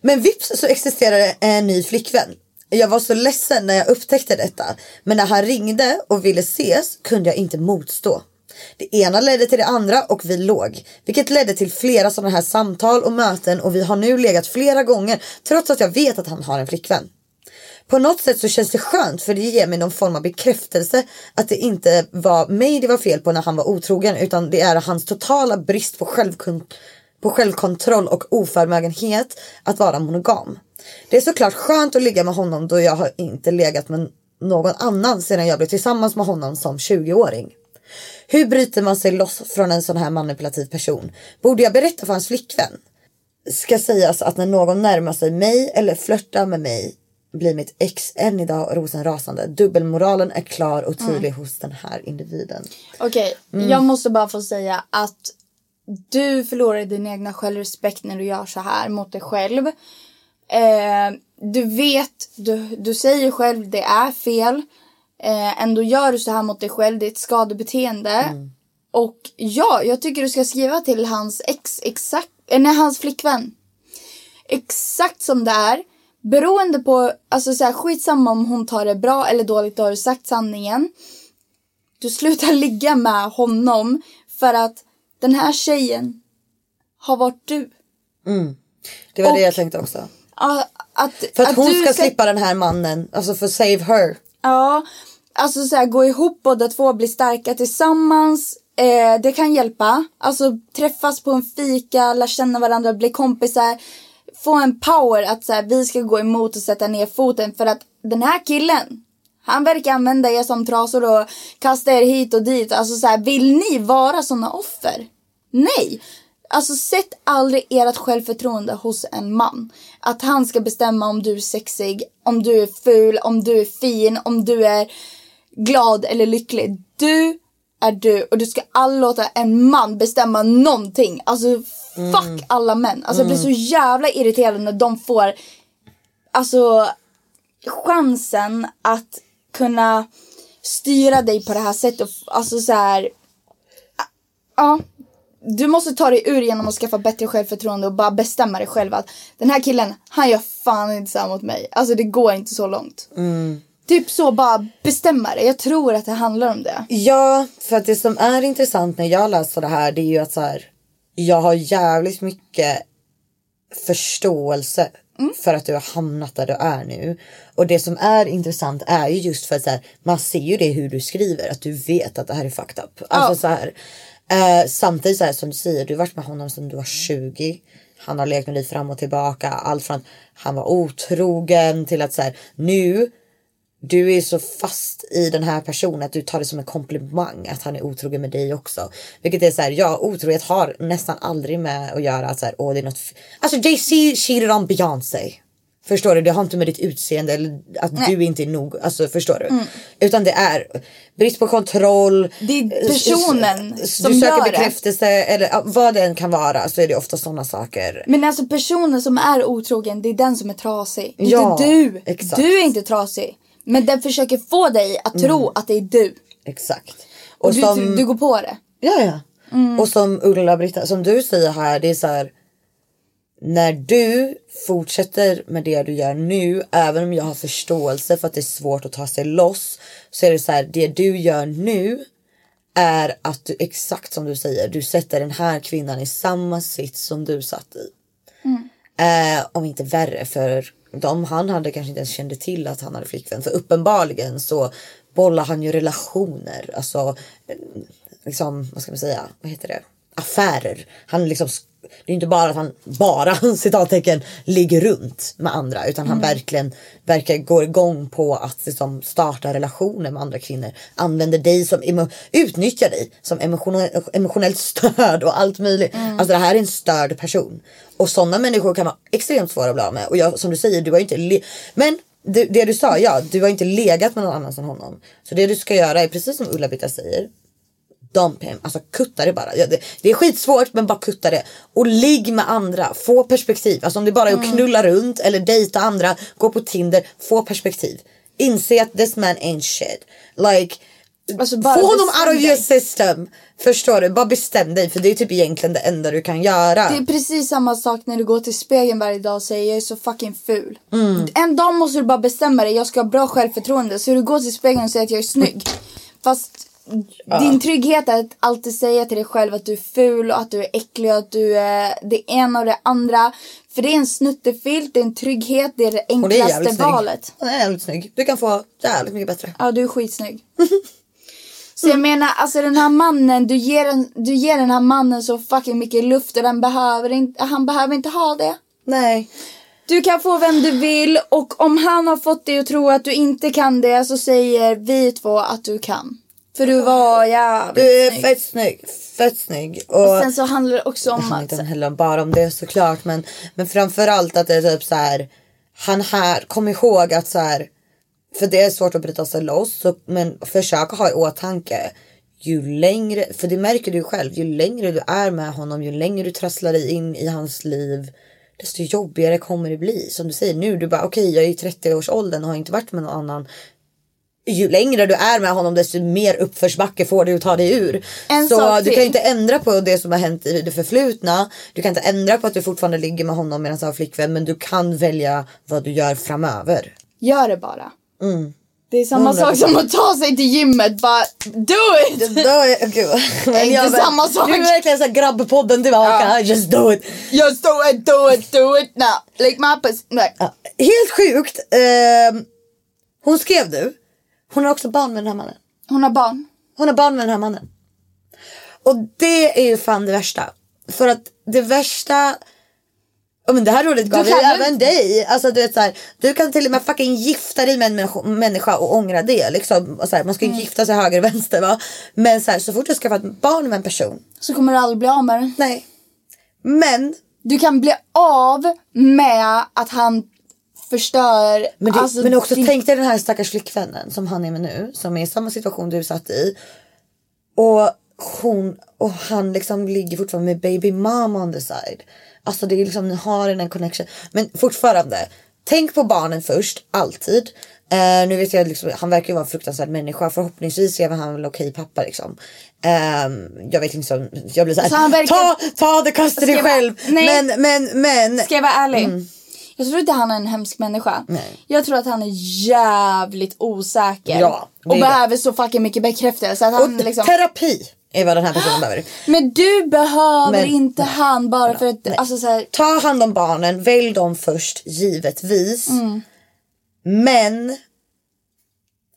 Men vips så existerar det en ny flickvän. Jag var så ledsen när jag upptäckte detta. Men när han ringde och ville ses kunde jag inte motstå. Det ena ledde till det andra och vi låg. Vilket ledde till flera sådana här samtal och möten och vi har nu legat flera gånger trots att jag vet att han har en flickvän. På något sätt så känns det skönt för det ger mig någon form av bekräftelse att det inte var mig det var fel på när han var otrogen utan det är hans totala brist på, självkon- på självkontroll och oförmögenhet att vara monogam. Det är såklart skönt att ligga med honom då jag har inte legat med någon annan sedan jag blev tillsammans med honom som 20-åring. Hur bryter man sig loss från en sån här manipulativ person? Borde jag berätta för hans flickvän? Ska sägas att när någon närmar sig mig eller flörtar med mig blir mitt ex än idag rosenrasande. Dubbelmoralen är klar och tydlig hos den här individen. Okej, Mm. jag måste bara få säga att du förlorar din egna självrespekt när du gör så här mot dig själv. Eh, du vet, du, du säger själv det är fel. Eh, ändå gör du så här mot dig själv, det är ett skadebeteende. Mm. Och ja, jag tycker du ska skriva till hans ex, exakt, eh, nej hans flickvän. Exakt som det är. Beroende på, alltså så här, skitsamma om hon tar det bra eller dåligt, då har du sagt sanningen du slutar ligga med honom för att den här tjejen har varit du. Det var Och- det jag tänkte också. Att, För att, hon du ska slippa den här mannen, alltså för save her. Ja, alltså så här, gå ihop båda två, bli starka tillsammans. Eh, det kan hjälpa. Alltså träffas på en fika, lära känna varandra, bli kompisar. Få en power att så här, vi ska gå emot och sätta ner foten. För att den här killen, han verkar använda er som trasor och kasta er hit och dit. Alltså så här, vill ni vara såna offer? Nej! Alltså sätt aldrig ert självförtroende hos en man. Att han ska bestämma om du är sexig, om du är ful, om du är fin, om du är glad eller lycklig. Du är du och du ska aldrig låta en man bestämma någonting. Alltså fuck alla män. Alltså jag blir så jävla irriterad när de får alltså chansen att kunna styra dig på det här sättet. Alltså så här. Ja, du måste ta dig ur genom att skaffa bättre självförtroende och bara bestämma dig själv att den här killen, han gör fan inte så här mot mig. Alltså det går inte så långt. Typ så, bara bestämma dig. Jag tror att det handlar om det. Ja, för att det som är intressant när jag läser det här det är ju att så här, jag har jävligt mycket förståelse för att du har hamnat där du är nu. Och det som är intressant är ju just för att här, man ser ju det hur du skriver att du vet att det här är fucked up. Alltså så här, eh, samtidigt så här, som du säger, du har varit med honom sedan du var 20. Han har lekt med dig fram och tillbaka. Allt från att han var otrogen till att så här, nu du är så fast i den här personen att du tar det som en komplimang att han är otrogen med dig också. Vilket är så här, ja otrohet har nästan aldrig med att göra att så här, åh det är något. Alltså Jay-Z cheated on Beyoncé. Förstår du? Det har inte med ditt utseende eller att du inte är nog. Alltså förstår du? Utan det är brist på kontroll. Det är personen Du som söker gör det. bekräftelse eller ja, vad det än kan vara så är det ofta sådana saker. Men alltså personen som är otrogen, det är den som är trasig. Ja, inte du. exakt. Du är inte trasig. Men den försöker få dig att tro att det är du. Exakt. Och, du, du går på det. Ja, ja. Och som Ulla-Britta, som du säger här, det är så här. När du fortsätter med det du gör nu, även om jag har förståelse för att det är svårt att ta sig loss, så är det så här, det du gör nu är att du exakt som du säger, du sätter den här kvinnan i samma sits som du satt i. Eh, om inte värre för de, han hade kanske inte ens kände till att han hade flickvän. För uppenbarligen så bollar han ju relationer. Alltså eh, liksom, vad ska man säga, vad heter det? Affärer. Han liksom, det är inte bara att han bara citattecken ligger runt med andra utan han verkligen verkar gå igång på att liksom, starta relationer med andra kvinnor. Använder dig som, utnyttjar dig som emotionell, emotionellt stöd och allt möjligt. Alltså det här är en störd person. Och sådana människor kan vara extremt svåra att bli av med. Och jag, som du säger, du har inte men det, det du sa, ja, du har inte legat med någon annan än honom. Så det du ska göra är precis som Ulla-Britta säger. Dump him, alltså kutta det bara. Det, det är skitsvårt men bara kutta det. Och ligg med andra, få perspektiv. Alltså om det bara är att knulla runt eller dejta andra, gå på Tinder, få perspektiv. Inse att this man ain't shit. Like, Alltså få honom out of your system. Förstår du? Bara bestäm dig för det är typ egentligen det enda du kan göra. Det är precis samma sak när du går till spegeln varje dag och säger jag är så fucking ful. En dag måste du bara bestämma dig, jag ska ha bra självförtroende. Så du går till spegeln och säger att jag är snygg. Fast din trygghet är att alltid säga till dig själv att du är ful och att du är äcklig och att du är det ena och det andra. För det är en snuttefilt, det är en trygghet, det är det Hon är jävligt enklaste snygg. valet. Hon är jävligt snygg. Du kan få jävligt mycket bättre. Ja, du är skitsnygg. Så jag menar, alltså den här mannen, du ger, en, du ger den här mannen så fucking mycket luft och den behöver inte, han behöver inte ha det. Nej. Du kan få vem du vill och om han har fått dig att tro att du inte kan det så säger vi två att du kan. För du var jävligt Du är snygg. fett snygg. Fett snygg. Och, Sen så handlar det också det om handlar att... inte heller bara om det såklart. Men, men framförallt att det är typ så här. Han här, kom ihåg att så här. För det är svårt att bryta sig loss. Så, men försök att ha i åtanke. Ju längre, för det märker du själv. Ju längre du är med honom. Ju längre du trasslar dig in i hans liv. Desto jobbigare kommer det bli. Som du säger nu. Du bara okej jag är i 30-årsåldern och har inte varit med någon annan ju längre du är med honom desto mer uppförsbacke får du att ta dig ur. En så du kan ju inte ändra på det som har hänt i det förflutna. Du kan inte ändra på att du fortfarande ligger med honom medan han har flickvän. Men du kan välja vad du gör framöver. Gör det bara. Mm. Det är samma 100%. sak som att ta sig till gymmet, bara do it! Då är, gud. Men Inte jag- samma sak. Du är verkligen såhär grabbpodden tillbaka. Just do it. Just do it, do it, do it now. Like my. Ja, helt sjukt. ehm, hon skrev nu. Hon har också barn med den här mannen. Hon har barn. Hon har barn med den här mannen. Och det är ju fan det värsta. För att det värsta Ja, men det här rådet gav Du ju- även dig. Alltså, du, vet, så här, du kan till och med fucking gifta dig med en människa, människa och ångra det. Liksom. Och så här, man ska ju Mm. gifta sig höger och vänster. Va? Men så, här, så fort du skaffar ett barn med en person. Så kommer du aldrig bli av med den. Nej. Men, Du kan bli av med att han förstör. men, det, alltså, men också din- tänk dig den här stackars flickvännen som han är med nu. Som är i samma situation du satt i. Och hon och han liksom ligger fortfarande med baby mom on the side. Alltså det är liksom, ni har en connection. Men fortfarande, tänk på barnen först, alltid. Eh, nu vet jag liksom, han verkar ju vara en fruktansvärd människa. Förhoppningsvis är han väl okej pappa liksom. Ehm, jag vet liksom, jag blir såhär, Så verkar- ta, ta Ska jag vara- själv. Nej. Men, men, men. Ska jag vara ärlig? Jag tror inte han är en hemsk människa. Mm. Nej. Jag tror att han är jävligt osäker. Ja, och det. behöver så fucking mycket bekräftelse. Att han Och liksom... terapi. är vad den här personen behöver. Men du behöver Men- inte han bara för att, alltså så här, Ta hand om barnen, välj dem först givetvis. Men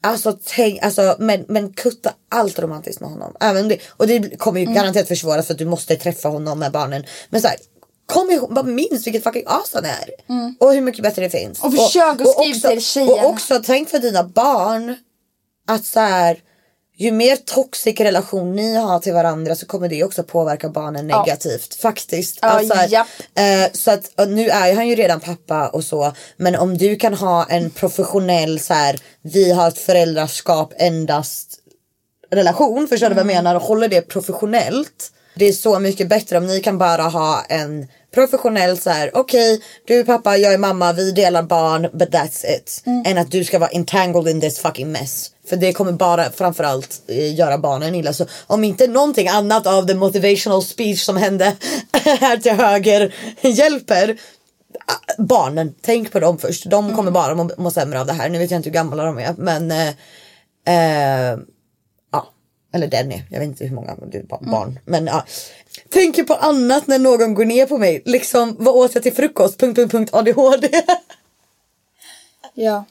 Alltså tänk, alltså men, men kutta allt romantiskt med honom. Även det, och det kommer ju garanterat försvåras för att du måste träffa honom med barnen. Men så här, kom ihåg, bara minns vilket fucking as han är. Och hur mycket bättre det finns. Och försök att skriva också, till tjejerna. Och också tänk för dina barn att så här, ju mer toxic relation ni har till varandra så kommer det också påverka barnen negativt. Faktiskt. Ja, Alltså, japp. eh, så att och nu är han ju redan pappa och så. Men om du kan ha en professionell så här, vi har ett föräldraskap endast relation, förstår du vad jag menar? Och håller det professionellt. Det är så mycket bättre om ni kan bara ha en professionell så här: okej du är pappa, jag är mamma, vi delar barn, but that's it. Än att du ska vara entangled in this fucking mess. För det kommer bara framförallt eh, göra barnen illa. Så om inte någonting annat av the motivational speech som hände här till höger hjälper, ah, barnen, tänk på dem först. De kommer bara må, må sämre av det här. Nu vet jag inte hur gamla de är men eh, eh, eller den är. Jag vet inte hur många det är bara barn. Men ja. Tänker på annat när någon går ner på mig. Liksom vad åt jag till frukost? Punkt, punkt, punkt, ADHD. ja.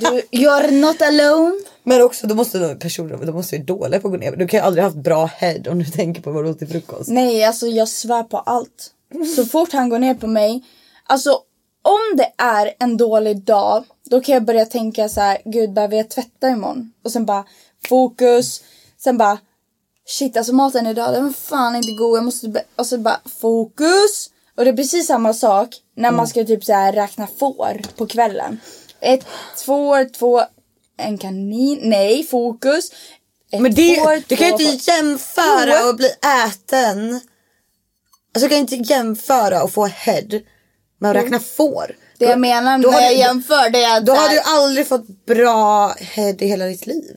Du, you're not alone. Men också då måste de personer, de måste ju dåliga på att gå ner. Du kan ju aldrig haft bra head om du tänker på vad du åt till frukost. Nej, alltså jag svär på allt. Så fort han går ner på mig. Alltså om det är en dålig dag. Då kan jag börja tänka så här. Gud behöver jag tvätta imorgon? Och sen bara fokus. Sen bara shit alltså maten idag den var fan inte god. Jag måste be-" och så bara fokus. Och det är precis samma sak när man ska typ så här räkna får på kvällen. Ett, två, två, en kanin. Nej, fokus. Ett Men det, får, du kan ju inte jämföra och bli äten. Alltså du kan inte jämföra och få head med att räkna får. Det jag menar då när jag du- jämför det är att Då har du aldrig fått bra head i hela ditt liv.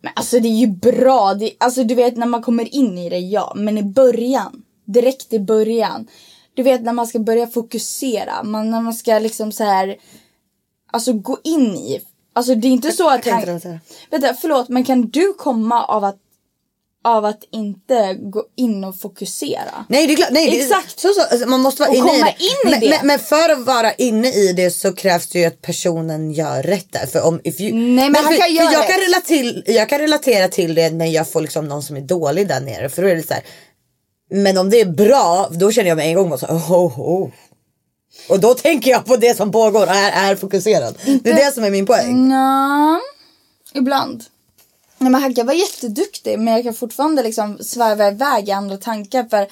Men alltså det är ju bra. Det, alltså du vet när man kommer in i det, ja. Men i början, direkt i början. Du vet när man ska börja fokusera. Man, när man ska liksom så här. Alltså gå in i. Alltså det är inte så att han... Vänta, förlåt. Men kan du komma av att, av att inte gå in och fokusera? Nej det är klart, nej, det Exakt. Så, så, alltså, man måste vara Och inne i komma det. in i men, det. Men, men för att vara inne i det så krävs det ju att personen gör rätt där. För om, if you, Nej, men han för, kan göra jag, kan relatera jag kan relatera till det när jag får liksom någon som är dålig där nere. För då är det så här, men om det är bra då känner jag mig en gång och så oh, oh. Och då tänker jag på det som pågår och är, är fokuserad. Det är det som är min poäng. Nja, ibland. Nej men han kan vara jätteduktig men jag kan fortfarande liksom sväva iväg i andra tankar för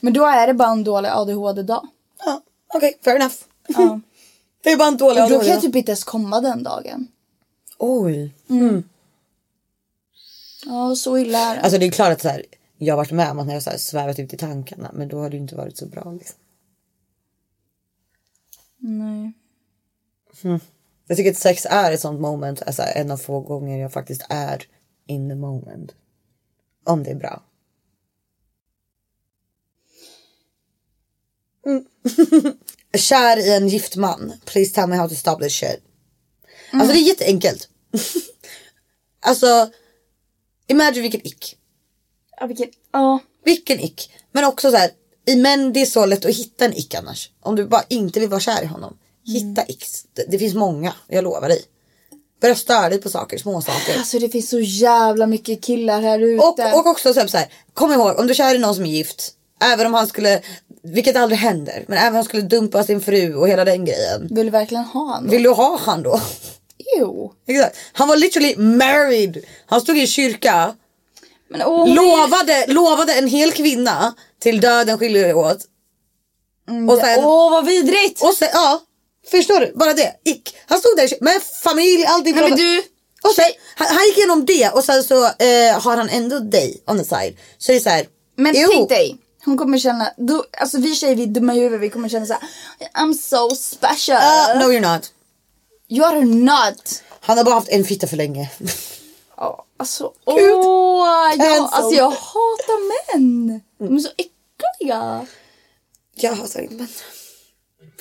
men då är det bara en dålig ADHD-dag. Ja, Okej, fair enough. Ja. Det är bara en dålig Och då kan jag typ inte ens komma den dagen. Oj. Ja, så illa är det. Alltså det är klart att så här, jag har varit med om att när jag så här svävat ut i tankarna men då har det inte varit så bra. Liksom. Nej. Jag tycker att sex är ett sånt moment, alltså en av få gånger jag faktiskt är in the moment. Om det är bra. Mm. Kär i en gift man, please tell me how to stop this shit. Alltså det är jätteenkelt. alltså, imagine vilken ick. Ja, vilken... Ja. Vilken ick. Men också så här, i män det är så lätt att hitta en ick annars. Om du bara inte vill vara kär i honom. Hitta icks. Det, det finns många, jag lovar dig. Börja störa dig på saker, små saker. Alltså det finns så jävla mycket killar här ute. Och, och också så här, kom ihåg om du kär i någon som är gift. Även om han skulle, vilket aldrig händer. Men även om han skulle dumpa sin fru och hela den grejen. Vill du verkligen ha honom? Vill du ha han då? Jo. Exakt. Han var literally married. Han stod i en kyrka. Men åh, Lovade, lovade en hel kvinna till döden skiljer er åt. Och sen, Åh vad vidrigt! och sen, ja. Förstår du? Bara det. Ick. Han stod där med familj, allting. Nej men du. Och sen, han, han gick igenom det och sen så eh, har han ändå dig on the side. Så det är så här. Men jo. tänk dig. Hon kommer känna, då, alltså vi tjejer vi är dumma i huvudet, vi kommer känna såhär I'm so special. Uh, no you're not. You are not. Han har bara haft en fitta för länge. Ja, alltså åh, jag, Cancel. alltså jag hatar män. De är så äckliga. Jag hatar inte män.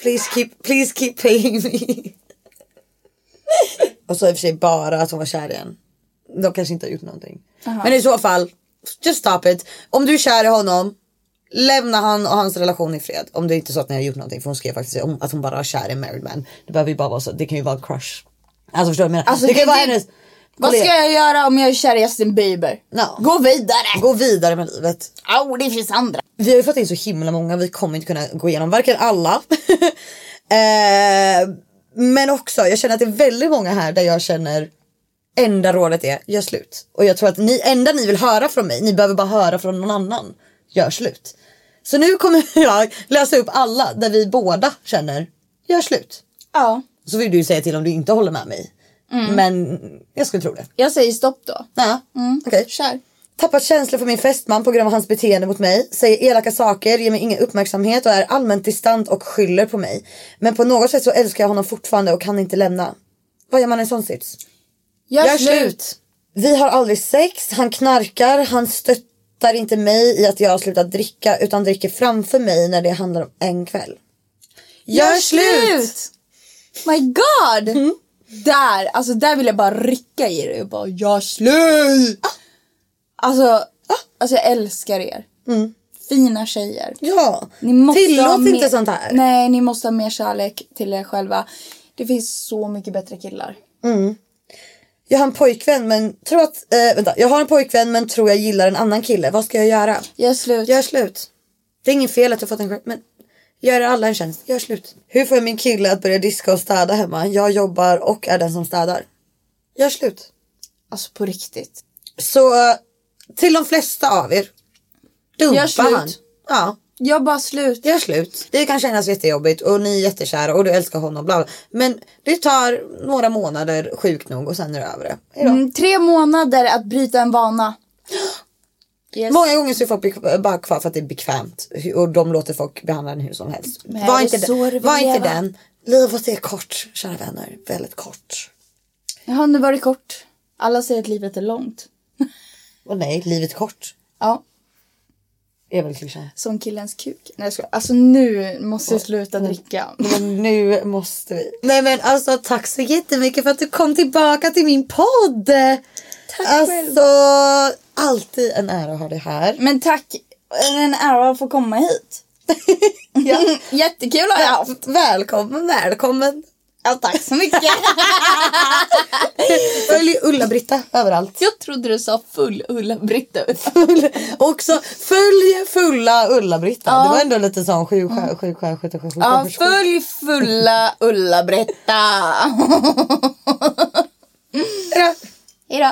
Please keep, please keep paying me. och så i och för sig bara att hon var kär igen. de kanske inte har gjort någonting. Men i så fall, just stop it. Om du är kär i honom, lämna han och hans relation i fred. Om det är inte är så att ni har gjort någonting. För hon skrev faktiskt om att hon bara är kär i en married man. Det behöver ju bara vara så, det kan ju vara en crush. Alltså förstår du vad jag menar? Alltså, det kan ju vara hennes Vad ska jag göra om jag är kär i Justin Bieber? Ja. Gå vidare! Gå vidare med livet. Au, det finns andra. Vi har ju fått in så himla många, vi kommer inte kunna gå igenom varken alla. eh, men också, jag känner att det är väldigt många här där jag känner enda rådet är gör slut. Och jag tror att ni, enda ni vill höra från mig, ni behöver bara höra från någon annan. Gör slut. Så nu kommer jag läsa upp alla där vi båda känner gör slut. Ja, Så vill du ju säga till om du inte håller med mig. Men jag skulle tro det. jag säger stopp då. Ja, okej. Kör. Tappat känslor för min fästman på grund av hans beteende mot mig. Säger elaka saker, ger mig ingen uppmärksamhet och är allmänt distant och skyller på mig. Men på något sätt så älskar jag honom fortfarande och kan inte lämna. Vad gör man i en sån sits? Gör, Gör slut. slut! Vi har aldrig sex, han knarkar, han stöttar inte mig i att jag har slutat dricka utan dricker framför mig när det handlar om en kväll. Gör, slut! My god! Där, alltså där vill jag bara rycka i det och bara gör slut! Alltså, alltså jag älskar er. Fina tjejer. Ja, Ni måste tillåt mer- inte sånt här. Nej, ni måste ha mer kärlek till er själva. Det finns så mycket bättre killar. Jag har en pojkvän men tror att, eh, vänta, jag har en pojkvän men tror jag gillar en annan kille. Vad ska jag göra? Gör slut. Gör slut. Det är inget fel att jag fått en men gör alla en tjänst. Gör slut. Hur får jag min kille att börja diska och städa hemma? Jag jobbar och är den som städar. Gör slut. Alltså på riktigt. Så till de flesta av er. Dumpa Gör slut. han. Ja. Gör bara slut. Gör slut. Det kan kännas jättejobbigt och ni är jättekära och du älskar honom. Bla bla. Men det tar några månader sjukt nog och sen är det över det. Mm, tre månader att bryta en vana. Yes. Många gånger så är folk bara kvar för att det är bekvämt och de låter folk behandla en hur som helst. Men var det inte, det den, var inte den. Livet är kort, kära vänner. Väldigt kort. Har nu varit kort. Alla säger att livet är långt. Och nej, livet är kort. Ja, Är väl klyschan. som killens kuk. Nej, jag skojar. Alltså nu måste jag sluta dricka. Men nu måste vi. Nej men alltså tack så jättemycket för att du kom tillbaka till min podd. Tack alltså, alltid en ära att ha dig här. Men tack, en ära att få komma hit. Ja. Jättekul har jag haft. Välkommen, välkommen. Ja, tack så mycket. Följ Ulla-Britta överallt. jag trodde du sa full Ulla-Britta. Också följ fulla Ulla-Britta. Ja. Det var ändå lite sån sju sju skär, sju skär, sju Ja, följ fulla Ulla-Britta. Ja. Hejdå.